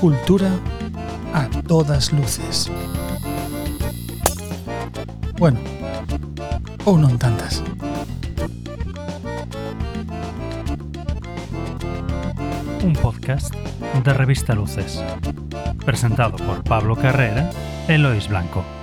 Cultura a todas luces. Bueno, ou non tantas. Un podcast de Revista Luces. Presentado por Pablo Carrera e Lois Blanco.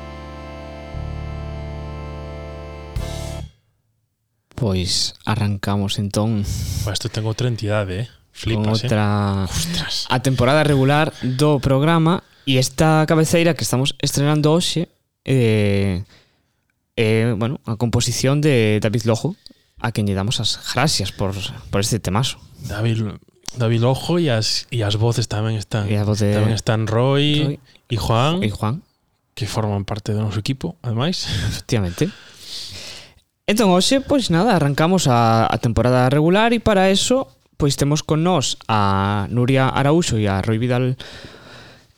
Pois arrancamos entón. Pois isto ten outra entidade, eh? Flipas, con outra eh? Ostras. a temporada regular do programa e esta cabeceira que estamos estrenando hoxe eh, eh, bueno, a composición de David Lojo a quen lle damos as gracias por, por este temazo. David, David Lojo e as, e as voces tamén están. E voces, tamén están Roy, Roy e Juan. E Juan. Que forman parte do noso equipo, ademais. Efectivamente. Entón, hoxe, pois nada, arrancamos a, a temporada regular e para eso, pois temos con nós a Nuria Araújo e a Rui Vidal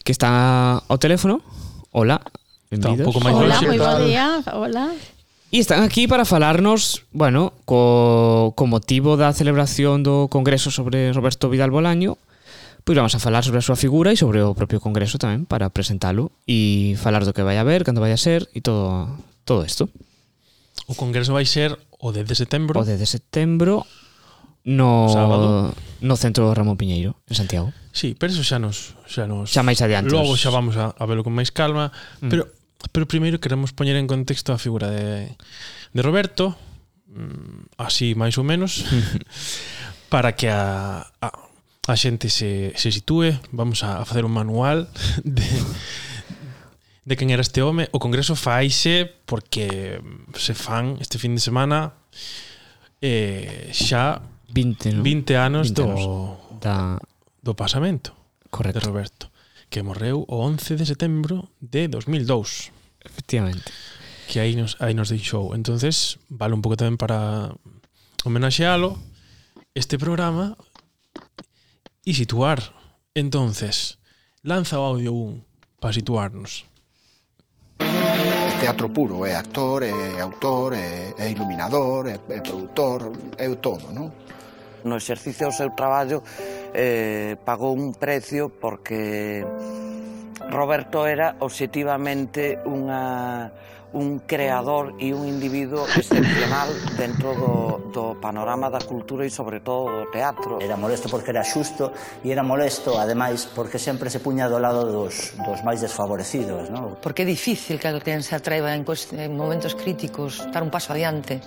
que están ao teléfono. Hola, benvidos. Está un pouco máis Hola, moi bo día, hola. E están aquí para falarnos, bueno, co, co motivo da celebración do Congreso sobre Roberto Vidal Bolaño, pois vamos a falar sobre a súa figura e sobre o propio Congreso tamén para presentalo e falar do que vai a ver, cando vai a ser e todo todo isto. O congreso vai ser o 10 de setembro. O 10 de setembro no Sábado. no centro Ramón Piñeiro, en Santiago. Sí, pero eso xa nos xa nos xa máis adiante. Logo xa vamos a, a velo con máis calma, mm. pero pero primeiro queremos poñer en contexto a figura de de Roberto, mm, así máis ou menos, para que a, a a xente se, se sitúe, vamos a, a facer un manual de de quen era este home, o congreso faise porque se fan este fin de semana eh, xa 20, no? 20 anos 20 do, da... do pasamento Correcto. de Roberto, que morreu o 11 de setembro de 2002. Efectivamente. Que aí nos, aí nos deixou. entonces vale un pouco tamén para homenaxealo este programa e situar. entonces lanza o audio 1 para situarnos teatro puro, é actor, é autor, é, é iluminador, é, é produtor, é o todo, non? No exercicio do seu traballo eh, pagou un precio porque Roberto era objetivamente unha un creador e un individuo excepcional dentro do, do panorama da cultura e sobre todo do teatro. Era molesto porque era xusto e era molesto, ademais, porque sempre se puña do lado dos, dos máis desfavorecidos. ¿no? Porque é difícil que alguén se atreva en, en momentos críticos dar un paso adiante.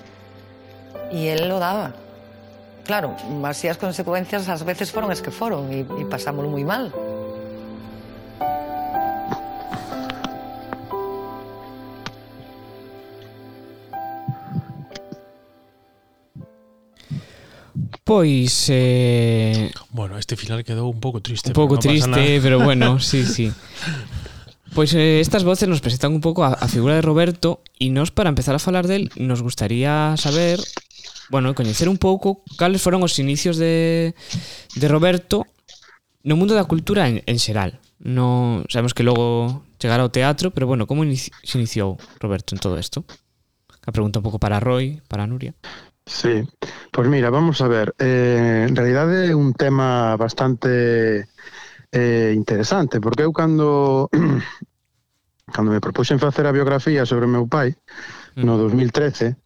E él lo daba. Claro, así as consecuencias ás veces foron as que foron e, e pasámoslo moi mal. Pois eh Bueno, este final quedou un pouco triste, un pouco pero triste, pero bueno, sí, sí. Pois eh, estas voces nos presentan un pouco a, a figura de Roberto e nos para empezar a falar del nos gustaría saber, bueno, coñecer un pouco cales foron os inicios de de Roberto no mundo da cultura en, en xeral. No sabemos que logo chegara ao teatro, pero bueno, como inici se iniciou Roberto en todo isto? A pregunta un pouco para Roy, para Nuria. Sí, pois mira, vamos a ver, eh, en realidade é un tema bastante eh, interesante, porque eu cando cando me propuxen facer a biografía sobre o meu pai mm. no 2013,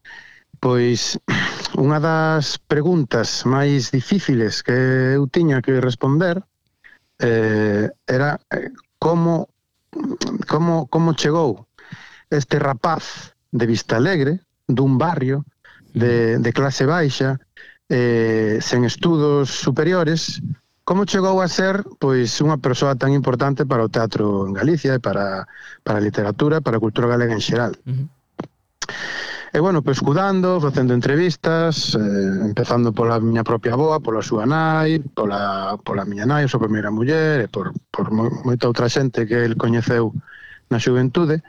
pois unha das preguntas máis difíciles que eu tiña que responder eh, era eh, como como como chegou este rapaz de Vista Alegre dun barrio de, de clase baixa, eh, sen estudos superiores, como chegou a ser pois unha persoa tan importante para o teatro en Galicia e para, para a literatura para a cultura galega en xeral. Uh -huh. E bueno, pescudando, facendo entrevistas, eh, empezando pola miña propia boa, pola súa nai, pola, pola miña nai, a súa primeira muller, e por, por moita outra xente que el coñeceu na xuventude,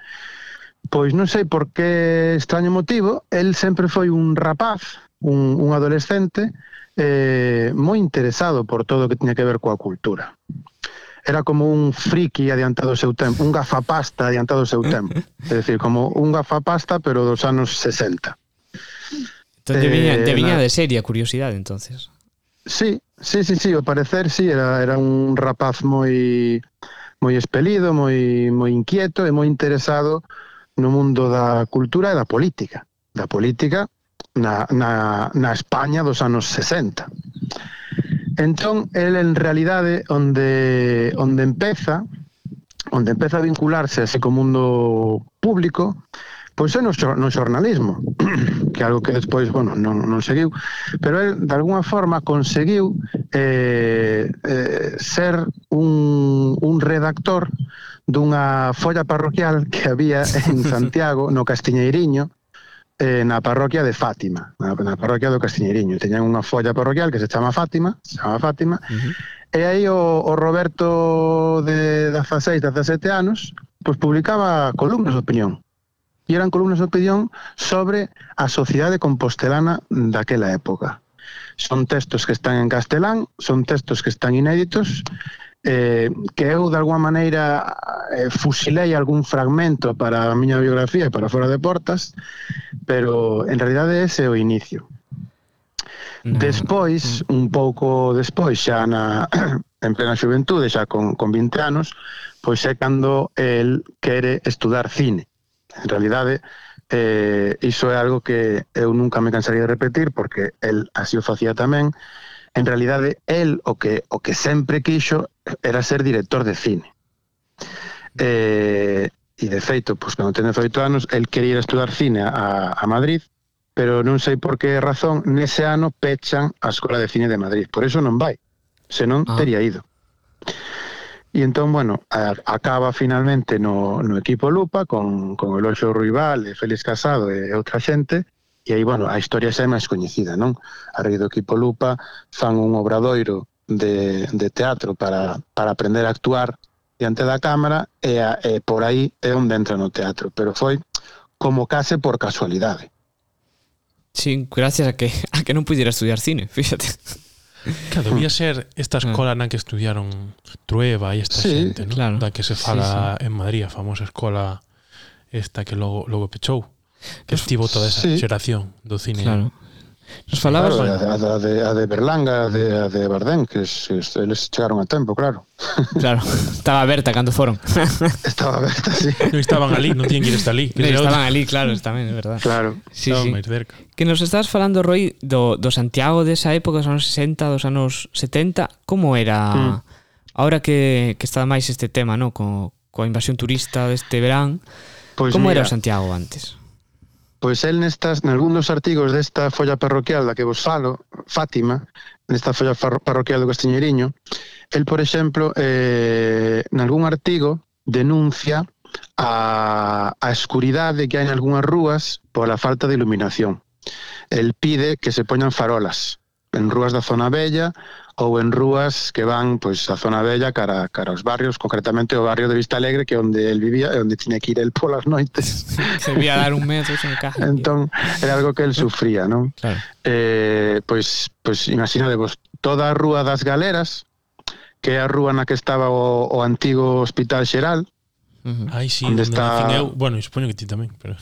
Pois non sei por que extraño motivo, el sempre foi un rapaz, un, un adolescente, eh, moi interesado por todo o que tiña que ver coa cultura. Era como un friki adiantado ao seu tempo, un gafapasta adiantado ao seu tempo. É dicir, como un gafapasta, pero dos anos 60. Entón, te viña, te eh, viña de seria curiosidade, entonces. Sí, sí, sí, sí, ao parecer sí, era, era un rapaz moi moi espelido, moi moi inquieto e moi interesado no mundo da cultura e da política, da política na, na, na España dos anos 60. Entón, el en realidade onde, onde empeza onde empeza a vincularse a ese mundo público Pois é no, no xornalismo, que algo que despois, bueno, non, non seguiu, pero el, de alguna forma, conseguiu eh, eh, ser un, un redactor dunha folla parroquial que había en Santiago, no Castiñeiriño, eh, na parroquia de Fátima, na, na parroquia do Castiñeiriño. Teñan unha folla parroquial que se chama Fátima, se chama Fátima, uh -huh. e aí o, o Roberto de 16, 17 anos, pois publicaba columnas de opinión e eran columnas de opinión sobre a sociedade compostelana daquela época. Son textos que están en castelán, son textos que están inéditos, eh, que eu de alguma maneira eh, fusilei algún fragmento para a miña biografía e para fora de portas, pero en realidade ese é o inicio. Mm. Despois, mm. un pouco despois, xa na, en plena xuventude, xa con, con 20 anos, pois é cando el quere estudar cine. En realidade, eh, iso é algo que eu nunca me cansaría de repetir, porque el así o facía tamén. En realidade, el o que, o que sempre quixo era ser director de cine. Eh, e de feito, pois, cando ten 18 anos, el quería ir a estudar cine a, a Madrid, pero non sei por que razón, nese ano pechan a Escola de Cine de Madrid. Por eso non vai, senón ah. teria ido. E entón, bueno, acaba finalmente no, no equipo Lupa con, con Eloxo Ruibal e Félix Casado eh, e outra xente e aí, bueno, a historia xa é máis coñecida, non? A rei do equipo Lupa fan un obradoiro de, de teatro para, para aprender a actuar diante da cámara e, a, e por aí é onde entra no teatro, pero foi como case por casualidade. Sí, gracias a que, a que non pudiera estudiar cine, fíxate. Claro, debía ser esta escola mm. na que estudiaron Trueba e esta sí, xente, ¿no? claro. da que se fala sí, sí. en Madrid, a famosa escola esta que logo, logo pechou, que pues, estivo toda esa sí. xeración do cine. Claro. Nos falabas... Claro, a, a, a, de, a de Berlanga, a de, a de Bardén, que es, es, eles chegaron a tempo, claro. Claro, estaba aberta cando foron. Estaba aberta, sí. Non estaban ali, non tiñen que ir hasta ali. Que no, estaban ali, claro, tamén, é verdad. Claro. Sí, estaban sí. máis cerca. Que nos estás falando, Roy, do, do Santiago desa época, dos anos 60, dos anos 70, como era... Mm. Ahora que, que está máis este tema, no? Co, coa invasión turista deste verán, pues como mira, era o Santiago antes? Pois el nestas, nalgún dos artigos desta folla parroquial da que vos falo, Fátima, nesta folla parroquial do Castiñeriño, el, por exemplo, eh, nalgún artigo denuncia a, a escuridade que hai en algunhas rúas pola falta de iluminación. El pide que se poñan farolas en rúas da zona bella ou en rúas que van pois a zona vella cara cara aos barrios, concretamente o barrio de Vista Alegre que é onde el vivía e onde tiña que ir el polas noites. Se vía dar un mes en casa. entón era algo que el sufría, non? Claro. Eh, pois pois imagínade vos toda a rúa das Galeras, que é a rúa na que estaba o, o antigo Hospital Xeral. Uh -huh. Ai, sí, onde está eu, bueno, supoño que ti tamén, pero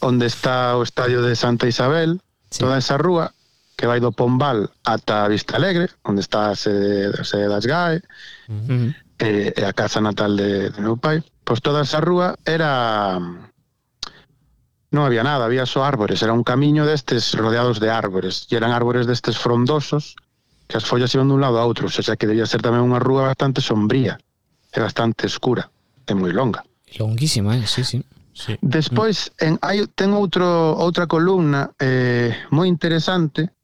onde está o estadio de Santa Isabel, sí. toda esa rúa que vai do Pombal ata Vista Alegre, onde está a sede, a sede das GAE, uh -huh. e, e a casa natal de, de meu pai. Pois toda esa rúa era... Non había nada, había só árbores, era un camiño destes rodeados de árbores, e eran árbores destes frondosos, que as follas iban dun lado a outro, o sea que debía ser tamén unha rúa bastante sombría, e bastante escura, e moi longa. Longuísima, eh? sí, sí. Sí. Despois en hai ten outro outra columna eh moi interesante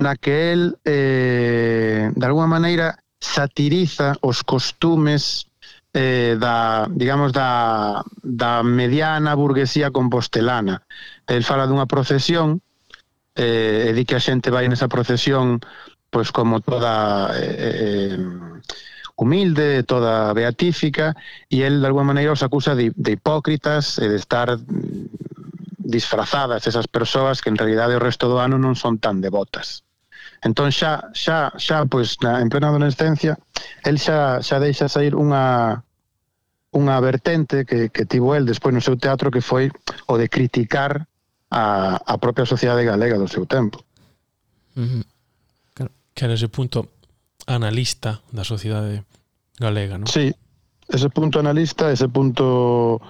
na que el eh, de alguma maneira satiriza os costumes eh, da, digamos, da, da mediana burguesía compostelana. El fala dunha procesión eh, e di que a xente vai nesa procesión pois como toda eh, eh, humilde, toda beatífica, e el de alguma maneira os acusa de, de hipócritas e de estar disfrazadas esas persoas que en realidade o resto do ano non son tan devotas. Entón xa xa xa pois na en plena adolescencia el xa xa deixa sair unha unha vertente que que tivo el despois no seu teatro que foi o de criticar a a propia sociedade galega do seu tempo. Uh -huh. Claro. Que era ese punto analista da sociedade galega, non? Sí, ese punto analista, ese punto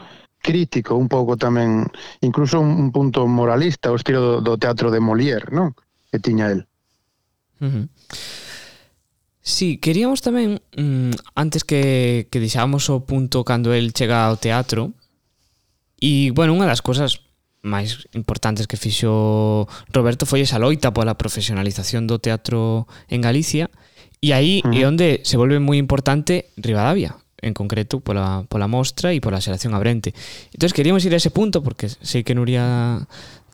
crítico, un pouco tamén, incluso un, un punto moralista, o estilo do, do teatro de Molière, non? Que tiña el. Uh. Sí, queríamos tamén, mm, antes que, que deixábamos o punto cando el chega ao teatro, e, bueno, unha das cousas máis importantes que fixo Roberto foi esa loita pola profesionalización do teatro en Galicia e aí uh -huh. é onde se volve moi importante Rivadavia en concreto pola, pola mostra e pola xeración abrente entón queríamos ir a ese punto porque sei que Nuria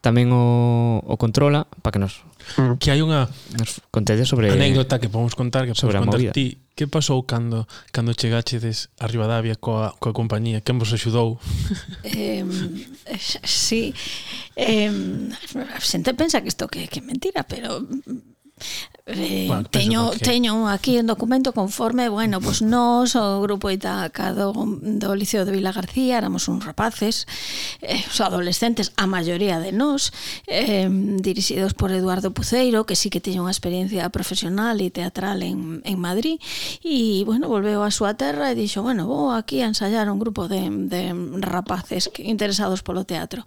tamén o, o controla para que nos mm. que hai unha nos contedes sobre anécdota que podemos contar que sobre podemos contar ti. Que pasou cando cando chegachedes a Rivadavia coa, coa compañía? Quen vos axudou? Eh, sí. Eh, xente pensa que isto que, que mentira pero Eh, bueno, teño, que... teño aquí un documento conforme, bueno, pois pues nós, o grupo Itaca do, do Liceo de Vila García, éramos uns rapaces, eh, os adolescentes, a maioría de nós, eh, dirixidos por Eduardo Puceiro, que sí que tiña unha experiencia profesional e teatral en, en Madrid, e, bueno, volveu a súa terra e dixo, bueno, vou aquí a ensayar un grupo de, de rapaces que, interesados polo teatro.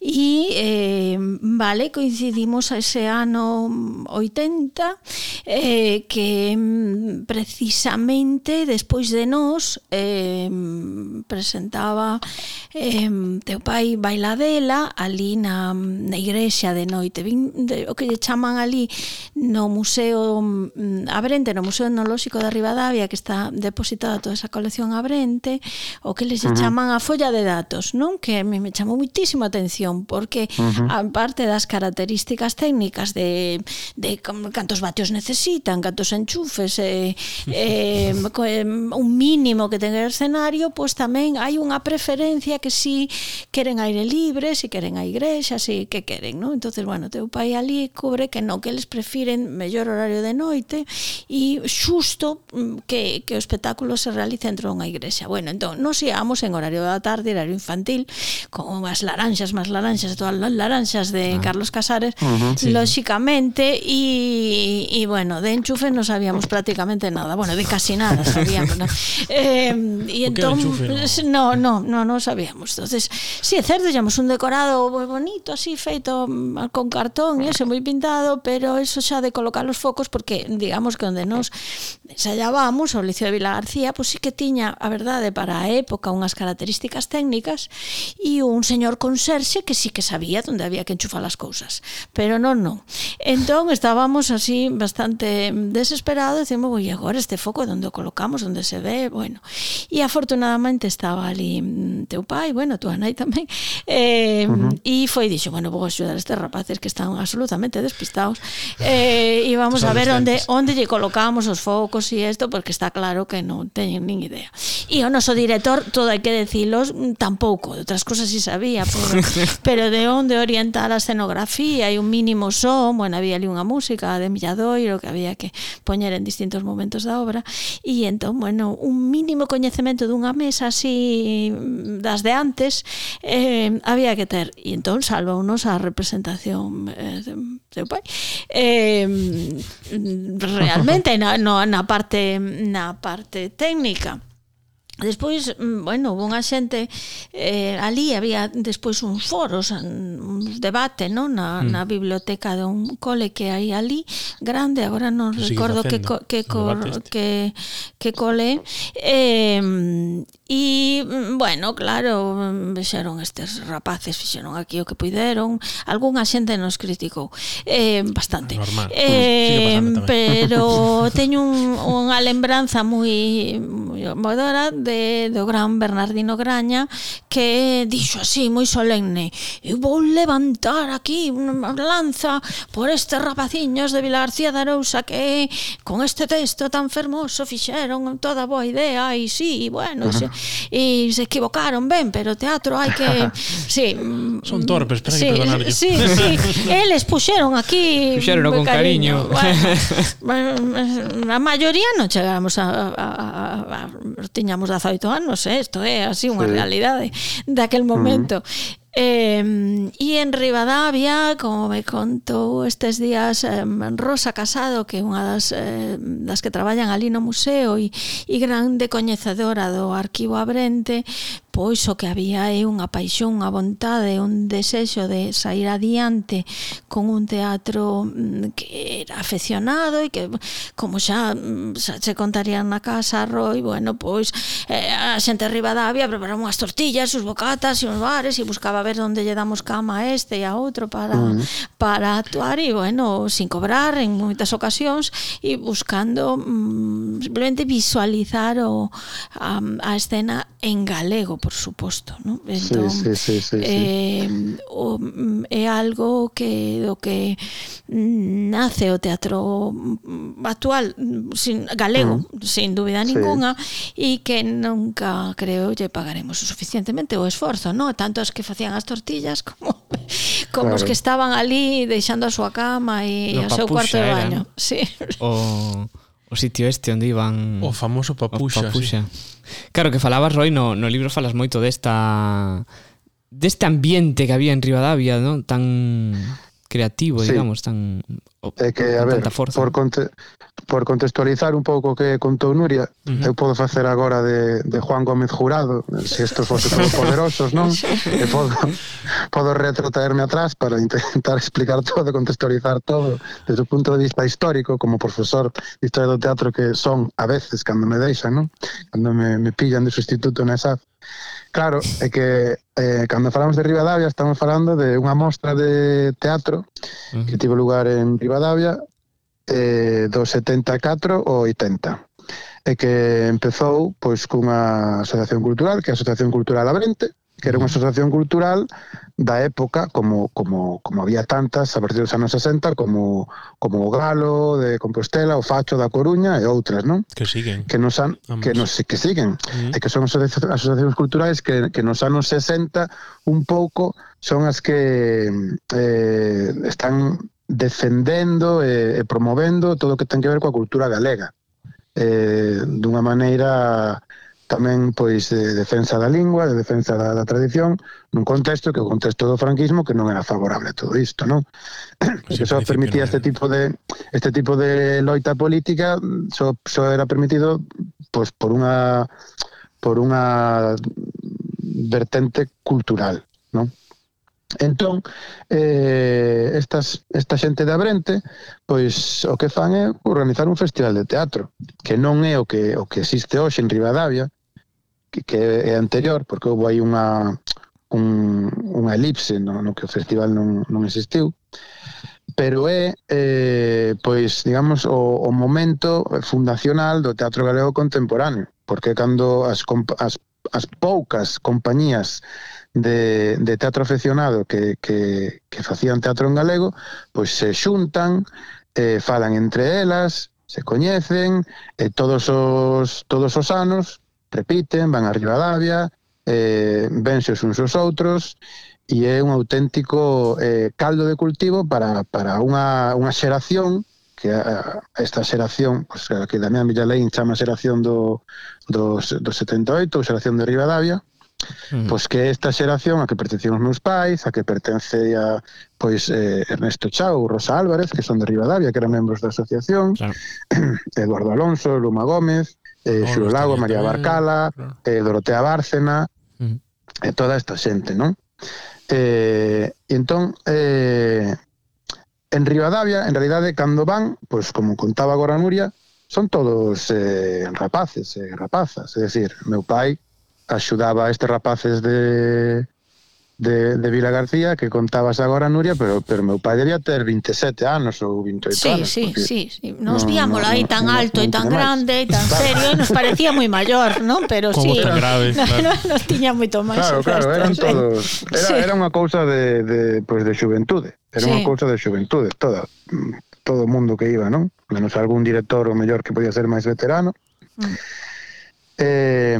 E, eh, vale, coincidimos ese ano 80, eh, que mm, precisamente despois de nós eh, presentaba eh, teu pai Bailadela ali na, na igrexa de noite Vin, de, o que lle chaman ali no museo mm, Abrente, no museo etnolóxico de Rivadavia que está depositada toda esa colección Abrente o que les uh -huh. chaman a folla de datos non que me, me chamou muitísima atención porque uh -huh. aparte das características técnicas de, de cantos vatios necesitan, cantos enchufes, eh, eh, un mínimo que ten el escenario, pois tamén hai unha preferencia que si queren aire libre, si queren a igrexa, si que queren, non? Entonces, bueno, teu pai ali cubre que no, que eles prefiren mellor horario de noite e xusto mm, que, que o espectáculo se realice dentro dunha igrexa. Bueno, entón, nos íamos en horario da tarde, horario infantil, con as laranxas, máis laranxas, todas as laranxas de ah. Carlos Casares, uh -huh, sí. lóxicamente, e Y, bueno, de enchufe no sabíamos prácticamente nada. Bueno, de casi nada sabíamos. ¿no? Eh, y entonces, no, no, no, no sabíamos. Entonces, sí, cerdo, digamos, un decorado moi bonito, así feito mm, con cartón, e ese moi pintado, pero eso xa de colocar os focos porque digamos que onde nos ensayábamos, o Liceo de Vila García, pois pues, sí que tiña, a verdade, para a época unhas características técnicas e un señor conserxe que sí que sabía onde había que enchufar as cousas, pero non, non. Entón estábamos estábamos así bastante desesperados, decimos, "Oi, agora este foco onde o colocamos, onde se ve?" Bueno, e afortunadamente estaba ali mm, teu pai, bueno, tua nai tamén. Eh, uh -huh. e foi dixo, "Bueno, vou axudar a estes rapaces que están absolutamente despistados. Eh, e vamos a ver onde onde lle colocamos os focos e isto, porque está claro que non teñen nin idea." E o noso director, todo hai que decilos, mm, tampouco, de outras cousas si sabía, pero, pero de onde orientar a escenografía e un mínimo son, bueno, había ali unha música, música de Milladoiro que había que poñer en distintos momentos da obra. E entón, bueno, un mínimo coñecemento dunha mesa así mm, das de antes eh, había que ter e entón salva unos a representación eh, seu pai. Eh, realmente na, no, na parte na parte técnica. Despois, mm, bueno, unha xente eh, ali había despois uns foros, mm, un debate, non, na, mm. na biblioteca dun cole que hai ali, grande, agora non recordo que, que, que, que, que cole, eh, E, mm, bueno, claro, mm, vexeron estes rapaces, fixeron aquí o que puideron. Algúnha xente nos criticou. Eh, bastante. Normal. Eh, mm, pero teño un, unha lembranza moi moi dora de, do gran Bernardino Graña que dixo así, moi solemne eu vou levantar aquí unha lanza por estes rapaciños de Vila García de Arousa que con este texto tan fermoso fixeron toda boa idea e sí, bueno, uh -huh e se equivocaron ben, pero teatro hai que sí, son torpes, pero sí, que que sí, sí, eles puxeron aquí puxeron con cariño, cariño. Bueno, a maioría non chegamos a, a, a, a tiñamos 18 anos, eh? isto é así unha sí. realidade daquel momento. Uh -huh. Eh, e en Rivadavia, como me contou estes días eh, Rosa Casado, que é unha das, eh, das que traballan ali no museo e, e grande coñecedora do arquivo abrente, pois o que había é unha paixón, unha vontade, un desexo de sair adiante con un teatro mm, que era afeccionado e que como xa, mm, xa se contarían na casa Roy, bueno, pois eh, a xente arriba da Rivadavia preparaba unhas tortillas, uns bocatas e uns bares e buscaba ver onde lle damos cama a este e a outro para, para actuar e bueno, sin cobrar en moitas ocasións e buscando mm, simplemente visualizar o, a, a escena en galego por suposto, non? Entón, sí, sí, sí, sí, eh. O, mm, é algo que do que mm, nace o teatro mm, actual sin galego, sin dúbida ninguna, sí. e que nunca creo lle pagaremos o suficientemente o esforzo, non? Tanto as que facían as tortillas como como claro. os que estaban ali deixando a súa cama e no, o seu cuarto de baño. Sí. O o sitio este onde iban o famoso papuxa, o papuxa. Sí. claro que falabas Roy no, no libro falas moito desta deste ambiente que había en Rivadavia ¿no? tan creativo sí. digamos tan o, é que, a ver, tanta forza. por, conte, por contextualizar un pouco o que contou Nuria, uh -huh. eu podo facer agora de, de Juan Gómez Jurado, se estos fosen todos poderosos, non? E podo, podo retrotraerme atrás para intentar explicar todo, contextualizar todo, desde o punto de vista histórico, como profesor de Historia do Teatro que son a veces cando me deixan, non? Cando me, me pillan de sustituto na SAF. Claro, é que eh, cando falamos de Rivadavia estamos falando de unha mostra de teatro uh -huh. que tivo lugar en Rivadavia eh, do 74 ao 80 e que empezou pois cunha asociación cultural, que é a Asociación Cultural Abrente, que era unha asociación cultural da época, como, como, como había tantas a partir dos anos 60, como, como o Galo de Compostela, o Facho da Coruña e outras, non? Que siguen. Que nos an, Vamos. que nos que siguen, uh -huh. e que son asociacións culturais que, que nos anos 60 un pouco son as que eh, están defendendo e, e promovendo todo o que ten que ver coa cultura galega eh, dunha maneira tamén pois de defensa da lingua, de defensa da, da tradición, nun contexto que o contexto do franquismo que non era favorable a todo isto, non? Sí, que só permitía este tipo de este tipo de loita política só, só era permitido pois por unha por unha vertente cultural, non? Entón, eh, estas, esta xente de Abrente, pois o que fan é organizar un festival de teatro, que non é o que, o que existe hoxe en Rivadavia, que, que é anterior, porque houve aí unha, un, unha elipse no, no que o festival non, non existiu, pero é, eh, pois, digamos, o, o momento fundacional do teatro galego contemporáneo, porque cando as, as, as poucas compañías de, de teatro aficionado que, que, que facían teatro en galego, pois se xuntan, eh, falan entre elas, se coñecen, eh, todos os todos os anos repiten, van a Rivadavia, eh, vense os uns aos outros, e é un auténtico eh, caldo de cultivo para, para unha, unha xeración que a, esta xeración, pues, que Damián Villaleín chama xeración do, dos, do 78, ou xeración de Rivadavia, Mm. Pois que esta xeración a que pertencían os meus pais, a que pertence a, pois eh, Ernesto Chao, Rosa Álvarez, que son de Rivadavia, que eran membros da asociación, claro. Eduardo Alonso, Luma Gómez, eh, Xuro Lago, María Barcala, claro. eh, Dorotea Bárcena, mm. e eh, toda esta xente, non? Eh, e entón, eh, en Rivadavia, en realidade, cando van, pois como contaba agora Nuria, son todos eh, rapaces e eh, rapazas, é dicir, meu pai axudaba a estes rapaces de, de, de Vila García que contabas agora, Nuria, pero pero meu pai debía ter 27 anos ou 28 sí, anos. Sí, sí, sí. Nos no, víamos no, aí no, tan no, alto no, e tan grande e tan serio e nos parecía moi maior, non? Pero Como sí. Tan grave, no, claro. no, nos tiña moito máis. Claro, claro, eran sí. todos. Era, sí. era unha cousa de, de, pues, de xuventude. Era sí. unha cousa de xuventude, toda todo o mundo que iba, non? Menos algún director o mellor que podía ser máis veterano. Mm. Eh,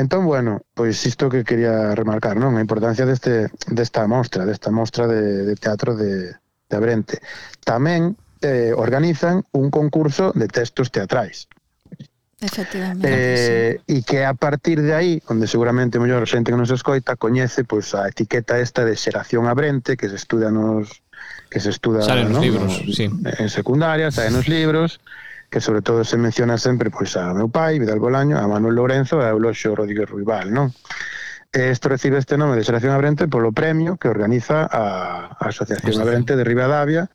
Entón, bueno, pois isto que quería remarcar, non? A importancia deste, desta mostra, desta mostra de, de teatro de, de Abrente. Tamén eh, organizan un concurso de textos teatrais. Efectivamente. Eh, sí. E que a partir de aí, onde seguramente mellor xente que nos escoita, coñece pois, a etiqueta esta de xeración Abrente, que se estuda nos que se estuda Sale nos ¿no? libros, sí. en secundaria, sale nos libros, que sobre todo se menciona sempre pois a meu pai, Vidal Bolaño, a Manuel Lourenzo e a Euloxio Rodríguez Ruibal, non? Isto recibe este nome de Xeración Abrente polo premio que organiza a, a Asociación Abrente de Rivadavia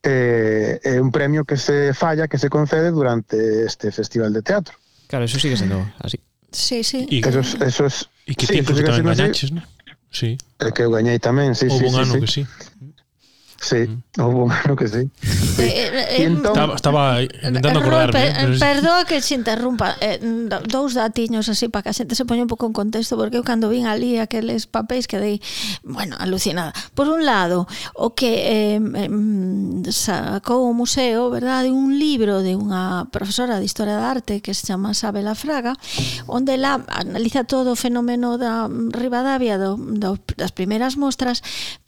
eh, é un premio que se falla, que se concede durante este festival de teatro. Claro, eso sigue sendo así. Sí, sí. Y, eso, eso es, y que sí, ti que tamén gañaches, non? Sí. E que eu gañei tamén, sí, Houve sí, un sí, ano sí. que sí. Sí, houve un ano que sí. sí. Eh, eh, entón, estaba, estaba intentando eh, eh, acordarme. Per, eh, perdoa que se interrumpa. Eh, dous datiños así para que a xente se poña un pouco en contexto, porque eu cando vin ali aqueles papéis que dei, bueno, alucinada. Por un lado, o que eh, sacou o museo, verdade, un libro de unha profesora de Historia da Arte que se chama Sabela Fraga, onde la analiza todo o fenómeno da Rivadavia do, do, das primeiras mostras,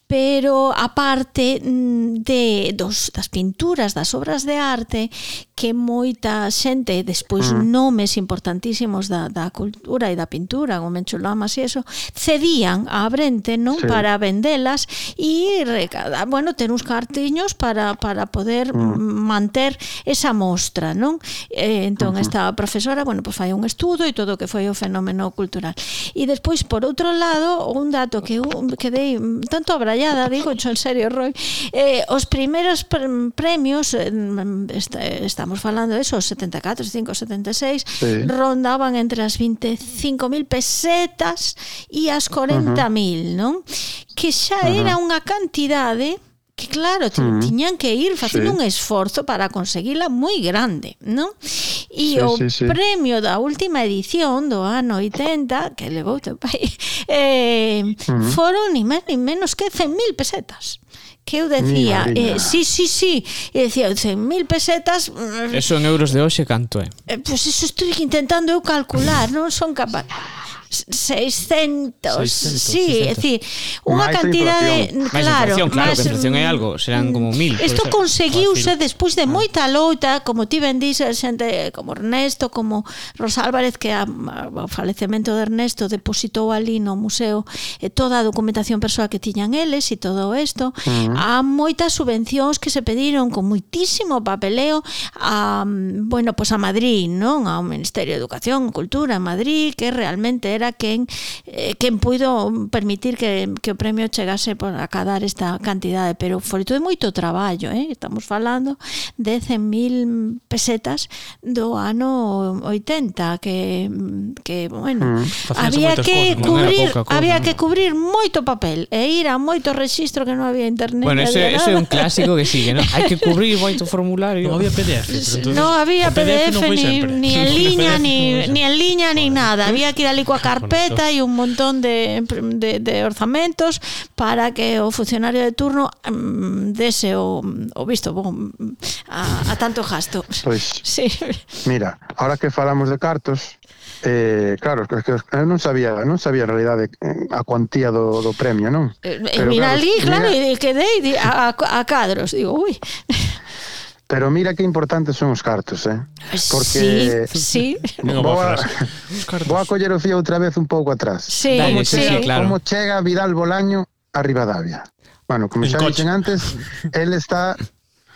pero a parte mm, de dos das pinturas, das obras de arte que moita xente, despois mm. nomes importantísimos da, da cultura e da pintura, como Menchulamas e eso, cedían a Brente, non, sí. para vendelas e recada, bueno, ter uns cartiños para para poder mm. manter esa mostra, non? Eh, entón uh -huh. esta profesora, bueno, pois pues, fai un estudo e todo o que foi o fenómeno cultural. E despois, por outro lado, un dato que eu quedei tanto traballada, digo, en serio, Roy, eh, os primeiros premios, eh, estamos falando de eso, 74, 75, 76, sí. rondaban entre as 25.000 pesetas e as 40.000, uh -huh. non? Que xa uh -huh. era unha cantidade que claro, ti, mm. tiñan que ir facendo sí. un esforzo para conseguila moi grande, non? E sí, o sí, sí. premio da última edición do ano 80, que levou teu pai, eh, mm. foron ni máis ni menos que 100.000 pesetas que eu decía, eh, sí, sí, sí, e decía 100.000 pesetas. Mm". Eso en euros de hoxe canto é? Eh? eh, pois pues eso estou intentando eu calcular, non son capaz. 600, 600 sí, 600. é dicir, unha cantidade claro, inflación, claro, máis, que inflación é algo, serán mm, como mil. Isto conseguiuse despois de ah. moita loita, como ti ben dís, xente como Ernesto, como Rosa Álvarez que a, o falecemento de Ernesto depositou ali no museo e toda a documentación persoal que tiñan eles e todo isto. Uh mm. -huh. Há moitas subvencións que se pediron con moitísimo papeleo a mm, bueno, pois pues a Madrid, non, ao Ministerio de Educación, e Cultura en Madrid, que realmente era quen eh, quen puido permitir que, que o premio chegase por acadar esta cantidade, pero foi todo moito traballo, eh? estamos falando de 100.000 pesetas do ano 80 que, que bueno, mm, había que cosas, cubrir cosa, había que cubrir moito papel e ir a moito registro que non había internet. Bueno, ese, ese é un clásico que sigue, ¿no? Hai que cubrir moito formulario. Non había PDF. Entonces, no había PDF, PDF no ni, ni en liña, ni, ni en liña, ni nada. Había que ir ali coa carpeta e un montón de, de, de orzamentos para que o funcionario de turno mm, dese o, o visto bon, a, a tanto gasto. Pois, sí. mira, ahora que falamos de cartos, Eh, claro, que, que non sabía, non sabía en realidade eh, a cuantía do, do premio, non? Eh, Pero, mira claro, ali, claro, mira... e quedei a, a, a cadros, digo, ui. Pero mira que importantes son os cartos, eh? Porque Sí, sí. Vou a, vou a coller o fío outra vez un pouco atrás. Sí, Dale, sí. sí, sí, claro. Como chega Vidal Bolaño a Rivadavia? Bueno, como En xa dixen antes, él está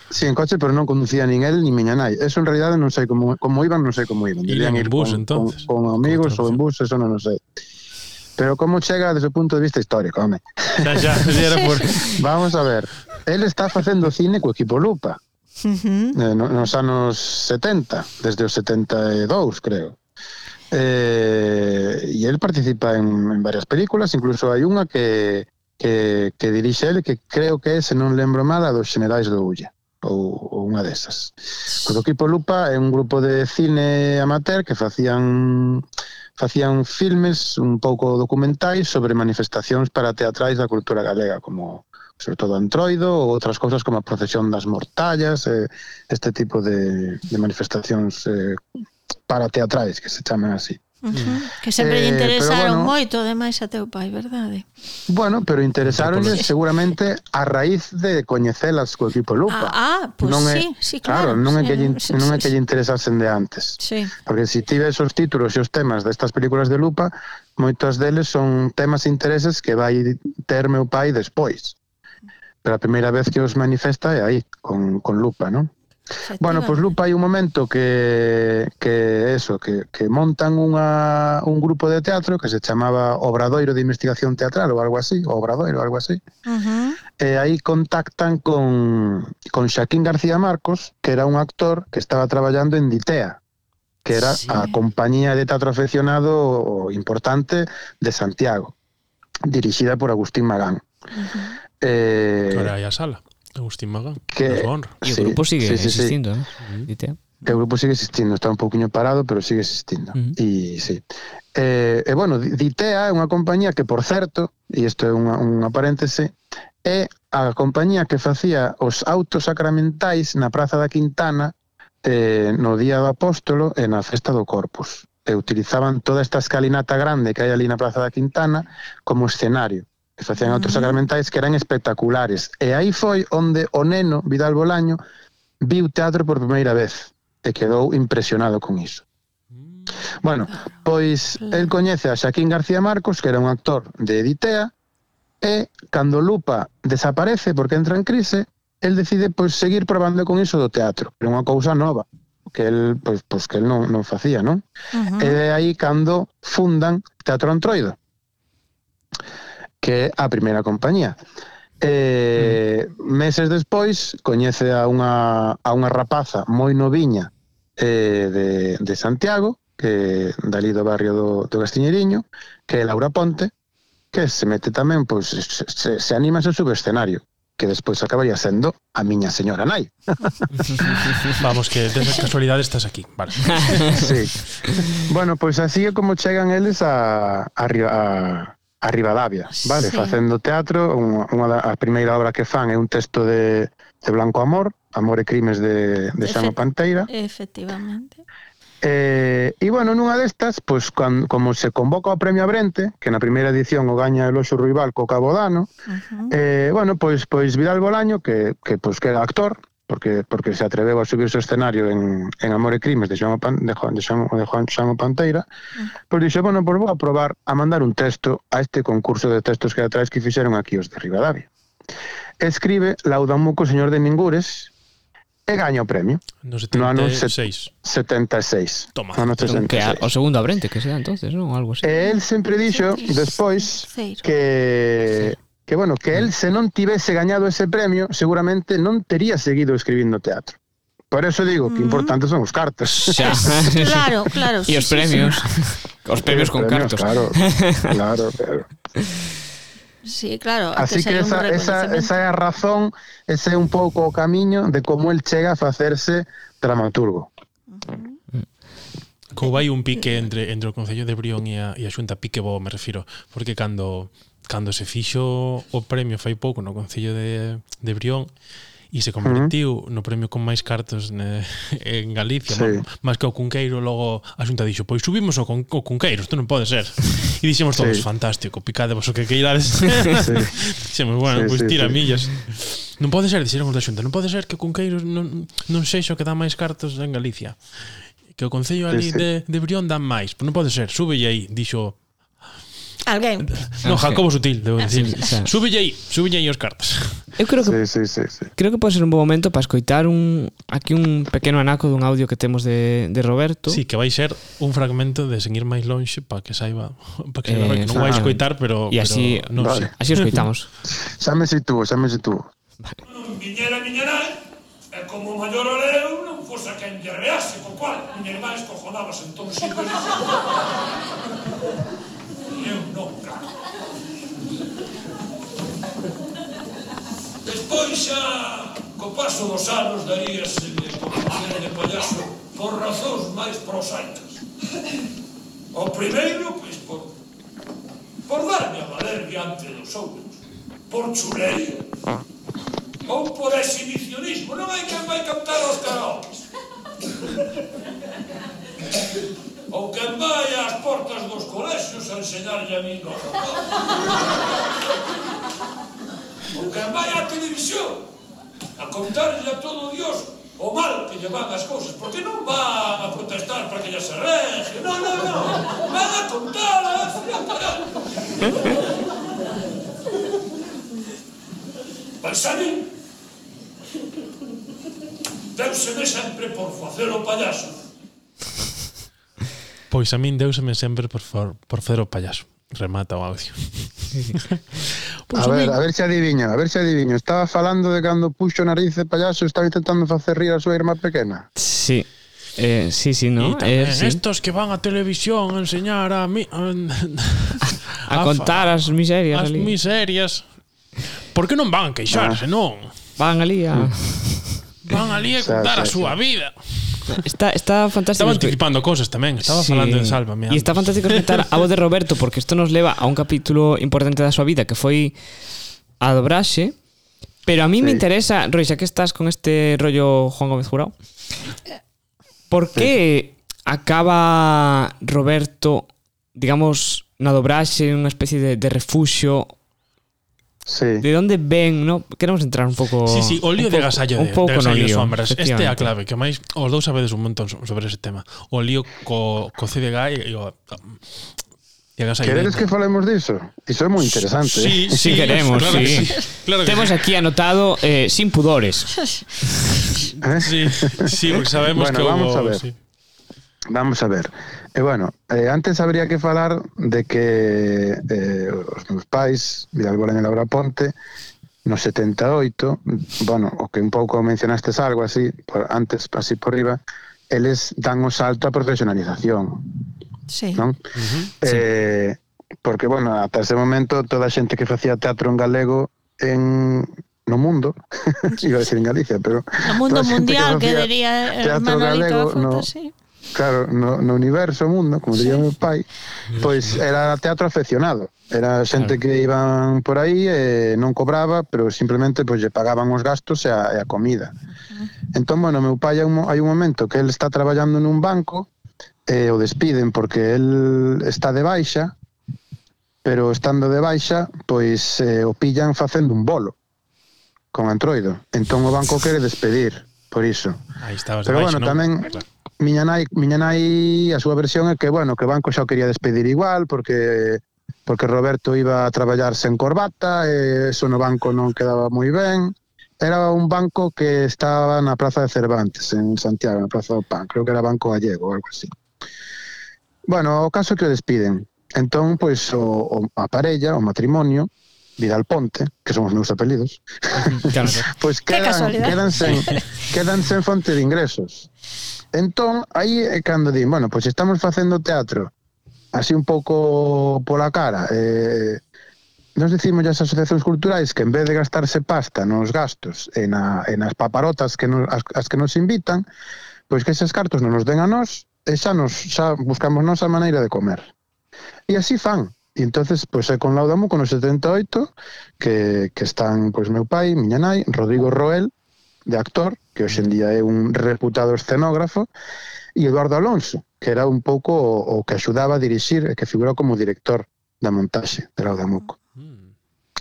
Sí, en coche, pero non conducía nin él nin miña nai. Eso en realidade non sei como, como iban, non sei como iban. Iban ir bus, con, entonces. Con, con amigos ou en bus, eso non o sei. Pero como chega desde o punto de vista histórico, home. Xa, xa, xa era por... Vamos a ver. Él está facendo cine co equipo Lupa uh eh, -huh. nos anos 70, desde os 72, creo. Eh, e el participa en, en varias películas, incluso hai unha que, que, que dirixe ele que creo que é, se non lembro mal, a dos Generais do Ulla ou, ou unha desas. O equipo Lupa é un grupo de cine amateur que facían facían filmes un pouco documentais sobre manifestacións para teatrais da cultura galega como sobre todo Antroido, ou outras cousas como a procesión das mortallas, eh, este tipo de, de manifestacións eh, para teatrais, que se chaman así. Uh -huh. Mm. Que sempre eh, lle interesaron bueno, moito, ademais, a teu pai, verdade? Bueno, pero interesaronlle seguramente a raíz de coñecelas co equipo Lupa. Ah, ah pues non é, sí, sí, claro. claro non, é que lle, sí, non é que lle interesasen de antes. Sí. Porque se si tives os títulos e os temas destas películas de Lupa, moitas deles son temas e intereses que vai ter meu pai despois. Pero a primeira vez que os manifesta é aí, con, con Lupa, non? Bueno, pois pues Lupa hai un momento que que eso, que, que montan unha, un grupo de teatro que se chamaba Obradoiro de Investigación Teatral ou algo así, Obradoiro, algo así. Uh -huh. E aí contactan con, con Xaquín García Marcos, que era un actor que estaba traballando en Ditea, que era sí. a compañía de teatro aficionado importante de Santiago, dirixida por Agustín Magán. Uh -huh. Eh, a Sala, Agustín Maga, que, honra. E o sí, grupo sigue sí, sí, existindo, sí. eh? Dite. Que o grupo sigue existindo, está un pouquiño parado, pero sigue existindo. Uh -huh. E sí. Eh, e bueno, Ditea é unha compañía que, por certo, e isto é unha, unha paréntese, é a compañía que facía os autos sacramentais na Praza da Quintana eh, no Día do Apóstolo e na Festa do Corpus e utilizaban toda esta escalinata grande que hai ali na Praza da Quintana como escenario que facían uh -huh. sacramentais que eran espectaculares. E aí foi onde o neno Vidal Bolaño viu teatro por primeira vez e quedou impresionado con iso. Bueno, pois el coñece a Xaquín García Marcos, que era un actor de Editea, e cando Lupa desaparece porque entra en crise, el decide pois seguir probando con iso do teatro, pero unha cousa nova que el pois, pois que el non, non facía, non? Uh -huh. E de aí cando fundan Teatro Antroido que é a primeira compañía. Eh, meses despois coñece a unha, a unha rapaza moi noviña eh, de, de Santiago, que dali do barrio do, do Castiñeriño, que é Laura Ponte, que se mete tamén, pois, se, se anima a subescenario. escenario que despois acabaría sendo a miña señora nai. Vamos, que desde casualidade estás aquí. Vale. sí. Bueno, pois así é como chegan eles a, a, a, a Rivadavia, vale, sí. facendo teatro, unha, unha da, a primeira obra que fan é un texto de, de Blanco Amor, Amor e Crimes de, de Efe, Panteira. Efectivamente. Eh, e bueno, nunha destas, pois, can, como se convoca o Premio Abrente, que na primeira edición o gaña el Oxo Ruibal co Cabodano, uh -huh. eh, bueno, pois, pois Vidal Bolaño, que, que, pois, que era actor, porque porque se atreveu a subirse ao escenario en, en Amor e Crimes de Xoamo Pan, de Juan, de Xoamo, de Juan Xamo Panteira, mm. pois dixo, bueno, pois vou a probar a mandar un texto a este concurso de textos teatrais que fixeron aquí os de Rivadavia. Escribe Laudamuco Señor de Mingures, e gaña o premio no, 76. no ano 76 Toma, no ano 76. Que a, o segundo abrente que sea entonces, non? Algo así. E el sempre dixo despois que que bueno, que el mm. se non tivese gañado ese premio, seguramente non tería seguido escribindo teatro. Por eso digo que importantes son os cartas. Xa. claro, claro. E sí, os premios. Sí, sí. Os premios con premios, cartos. Claro, claro, claro. Sí, claro. Así que, que esa, esa, esa é a razón, ese é un pouco o camiño de como el chega a facerse dramaturgo. Como vai un pique entre entre o Concello de Brión e a, e a Xunta, pique bo, me refiro, porque cando cando se fixo o premio fai pouco no Concello de, de Brión e se convertiu uh -huh. no premio con máis cartos ne, en Galicia, sí. máis que o Cunqueiro, logo a Xunta dixo, pois subimos o, con, o Cunqueiro, isto non pode ser. E dixemos todos, sí. fantástico, picade vos o que queirades. sí. Dixemos, bueno, sí, pois tira sí, millas. Non pode ser, dixeron os da Xunta, non pode ser que o Cunqueiro non, non sexa o que dá máis cartos en Galicia. Que o Concello ali sí, sí. De, de Brión dá máis, pois non pode ser, súbelle aí, dixo Alguén. Non, Jacobo Sutil, debo ah, dicir. Sí, sí. Aí, súbelle aí os cartas. Eu creo que sí, sí, sí, sí. creo que pode ser un bo momento para escoitar un aquí un pequeno anaco dun audio que temos de, de Roberto. Sí, que vai ser un fragmento de seguir máis lonxe para que saiba, para que eh, que non vai eh, escoitar, pero e así, pero, non vale. sei. Así escoitamos. xa me situo, xa me situo. Vale. Miñera, miñera, e como maior oreo non fosa quen lle rease, co cual miña irmá escojonábase entón sí Eu nunca. Despois xa, co paso dos anos, daríase de convencer de payaso por razóns máis prosaicas. O primeiro, pois, por, por darme a valer diante dos outros, por chulería, ou por exhibicionismo. Non hai quen vai cantar os karaokes ou quen vai ás portas dos colexios a enseñarlle a min no ou quen vai á televisión a contarlle a todo Dios o mal que lle van as cousas, porque non van a protestar para que lle se rege, non, non, non, van a contar eh, pois a Balsani deuseme sempre por facer o payaso. Pois a min deuseme sempre por, for, por fer o payaso. Remata o audio. pois a, ver, min... a ver se adiviño, a ver se adiviño. Estaba falando de cando puxo nariz de payaso estaba intentando facer rir a súa irmá pequena. Sí. Eh, sí, sí, ¿no? Eh, sí. estos que van a televisión a enseñar a mi, a, a, a contar as miserias as ali. miserias. Por que non van a queixarse, ah. non? Van ali a Van ali a contar sí, sí, a súa sí. vida. Está, está fantástico. Estaba anticipando cosas tamén, estaba falando de Sálvame. E está fantástico escutar a voz de Roberto porque isto nos leva a un capítulo importante da súa vida que foi a dobraxe pero a mí me interesa, Roy, xa que estás con este rollo Juan Gómez Jurado por que acaba Roberto digamos na dobraxe unha especie de, de refuxio Sí. De onde ven, no? Queremos entrar un pouco Sí, sí, o lío un de gasallo un de, pouco de gasallo lío, sombras. Este é a clave, que máis os dous sabedes un montón so- sobre ese tema. O lío co, co CDG e o e gasallo Queredes que falemos diso? Iso é moi interesante. Sí, eh? Sí, queremos, claro que sí. sí, claro que Temos sí. aquí anotado eh, sin pudores. Sí, sí, porque sabemos bueno, que vamos hubo, a ver. sí. Vamos a ver. E bueno, eh, antes habría que falar de que eh, os meus pais, Vidal Borén e Laura Ponte, no 78, bueno, o que un pouco mencionastes algo así, por, antes, así por riba, eles dan o salto a profesionalización. Sí. Non? Uh -huh. eh. Porque, bueno, ata ese momento toda a xente que facía teatro en galego en no mundo, iba a decir en Galicia, pero... No mundo mundial, que, que diría eh, teatro galego, no, sí. Claro, no, no universo mundo, como sí. diría meu pai, pois era teatro aficionado. Era xente claro. que iban por aí e eh, non cobraba, pero simplemente pois lle pagaban os gastos e a, e a comida. Entón, bueno, meu pai hai un, hai un momento que el está traballando nun banco e o despiden porque el está de baixa, pero estando de baixa, pois eh, o pillan facendo un bolo con Antroido. Entón o banco quere despedir por iso. Aí estabas pero de baixa, bueno, non? tamén claro miña nai, miña nai a súa versión é que, bueno, que Banco xa o quería despedir igual porque porque Roberto iba a traballar sen corbata e eso no banco non quedaba moi ben. Era un banco que estaba na Praza de Cervantes, en Santiago, na Praza do Pan. Creo que era Banco Gallego ou algo así. Bueno, o caso é que o despiden. Entón, pois, o, o, a parella, o matrimonio, Vidal Ponte, que son os meus apelidos, claro. pois quedan, quedan, sen, quedan sen fonte de ingresos. Entón, aí é cando di, bueno, pois estamos facendo teatro así un pouco pola cara, eh, nos dicimos as asociacións culturais que en vez de gastarse pasta nos gastos e, na, e nas paparotas que nos, as, as que nos invitan, pois que esas cartos non nos den a nós e xa, nos, xa buscamos nosa maneira de comer. E así fan. E entonces, pois é con Laudamo, con os 78, que, que están pois meu pai, miña nai, Rodrigo Roel, de actor, que hoxe en día é un reputado escenógrafo, e Eduardo Alonso, que era un pouco o, o que axudaba a dirixir e que figurou como director da montaxe de Laudamuco. Mm.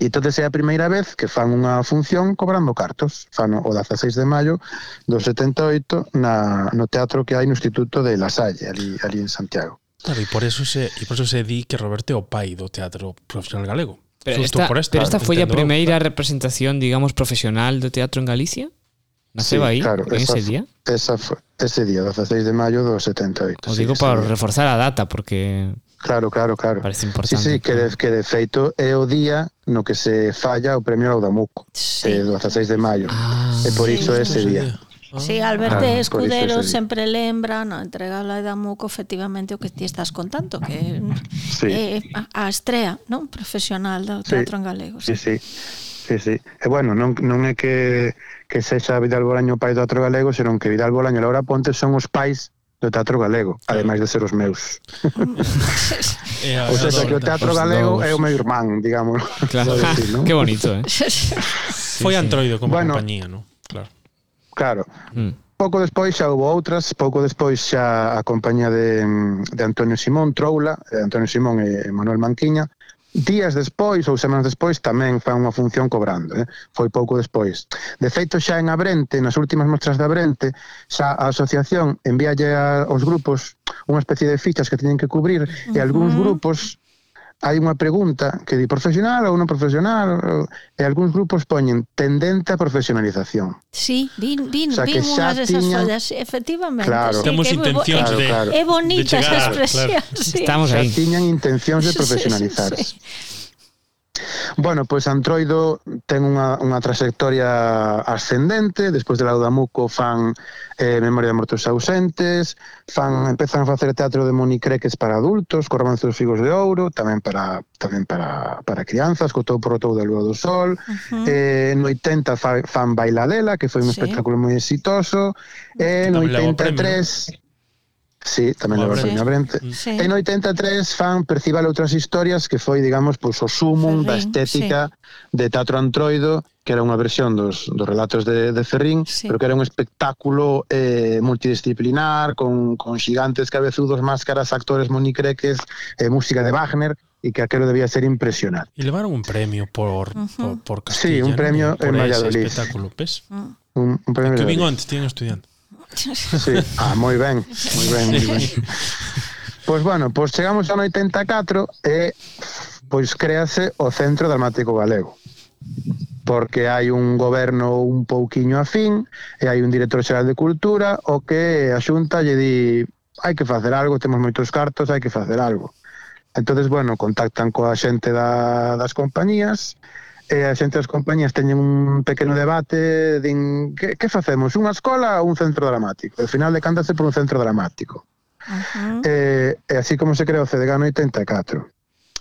E entonces é a primeira vez que fan unha función cobrando cartos. Fan o 16 de maio do 78 na, no teatro que hai no Instituto de La Salle, ali, ali en Santiago. Claro, e por eso se, e por eso se di que Roberto é o pai do teatro profesional galego. Pero esta, por esta, pero esta foi a primeira representación, digamos, profesional do teatro en Galicia? Naceu sí, aí, claro, ese esa, día? Esa, ese día, 16 de maio do 78. O digo sí, para reforzar a data, porque... Claro, claro, claro. Parece importante. Sí, sí, que de, que de feito é o día no que se falla o premio ao Damuco, sí. eh, 16 de maio. Ah, e por iso sí, ese día. Sí, Alberto ah, Escudero sempre lembra no entrega a Damuco efectivamente o que ti estás contando que sí. é eh, a, a estrea non profesional do teatro sí. en galego. Sí, sí. sí sí, sí. E bueno, non, non é que, que sexa Vidal Bolaño o pai do teatro galego, senón que Vidal Bolaño e Laura Ponte son os pais do teatro galego, ademais de ser os meus. o sea, que o teatro galego é o meu irmán, digamos. Claro, decir, ¿no? Qué bonito, eh? sí, Foi antroido como bueno, compañía, ¿no? Claro. Claro. Mm pouco despois xa houve outras, pouco despois xa a compañía de, de Antonio Simón Troula, eh, Antonio Simón e Manuel Manquiña, días despois ou semanas despois tamén fan unha función cobrando, eh? foi pouco despois. De feito xa en Abrente, nas últimas mostras de Abrente, xa a asociación envíalle aos grupos unha especie de fichas que teñen que cubrir uh -huh. e algúns grupos hai unha pregunta que di profesional ou non profesional e algúns grupos poñen tendente a profesionalización. Sí, vin, vin, o sea, vin unhas desas tiñan... follas, efectivamente. Claro. Sí, Temos intencións de, claro, claro. É bonita esa expresión. Claro. Sí. Estamos aí. Xa tiñan intencións de profesionalizarse. Sí, sí, sí. Bueno, pois Antroido ten unha, unha trayectoria ascendente, despois de Laudamuco fan eh, Memoria de Mortos Ausentes, fan, empezan a facer teatro de monicreques para adultos, co romance dos figos de ouro, tamén para tamén para, para crianzas, co por tou da lúa do sol, uh -huh. eh, no 80 fan, fan Bailadela, que foi un sí. espectáculo moi exitoso, e eh, no 83 Sí, tamén O leva Abrente. Abrente. Sí. En 83 fan Percival outras historias que foi, digamos, pois o sumum da estética de Teatro Antroido, que era unha versión dos, dos relatos de, de Ferrín, Sí. pero que era un espectáculo eh, multidisciplinar, con, con xigantes cabezudos, máscaras, actores monicreques, eh, música de Wagner, e que aquelo debía ser impresionante. E levaron un premio por, por, por Sí, Castilla, un premio ¿no? por en Valladolid. espectáculo, ves? Un, un premio Que de vin Valladolid. antes, tienen estudiando. Sí. Ah, moi ben, moi ben, moi ben. Pois bueno, pois chegamos ao 84 e pois créase o Centro Dramático Galego porque hai un goberno un pouquiño afín e hai un director xeral de cultura o que a xunta lle di hai que facer algo, temos moitos cartos, hai que facer algo. Entonces, bueno, contactan coa xente da, das compañías e a xente das compañías teñen un pequeno debate din que, que facemos, unha escola ou un centro dramático? Al ao final decántase por un centro dramático. Uh -huh. e, e así como se crea o CDG no 84.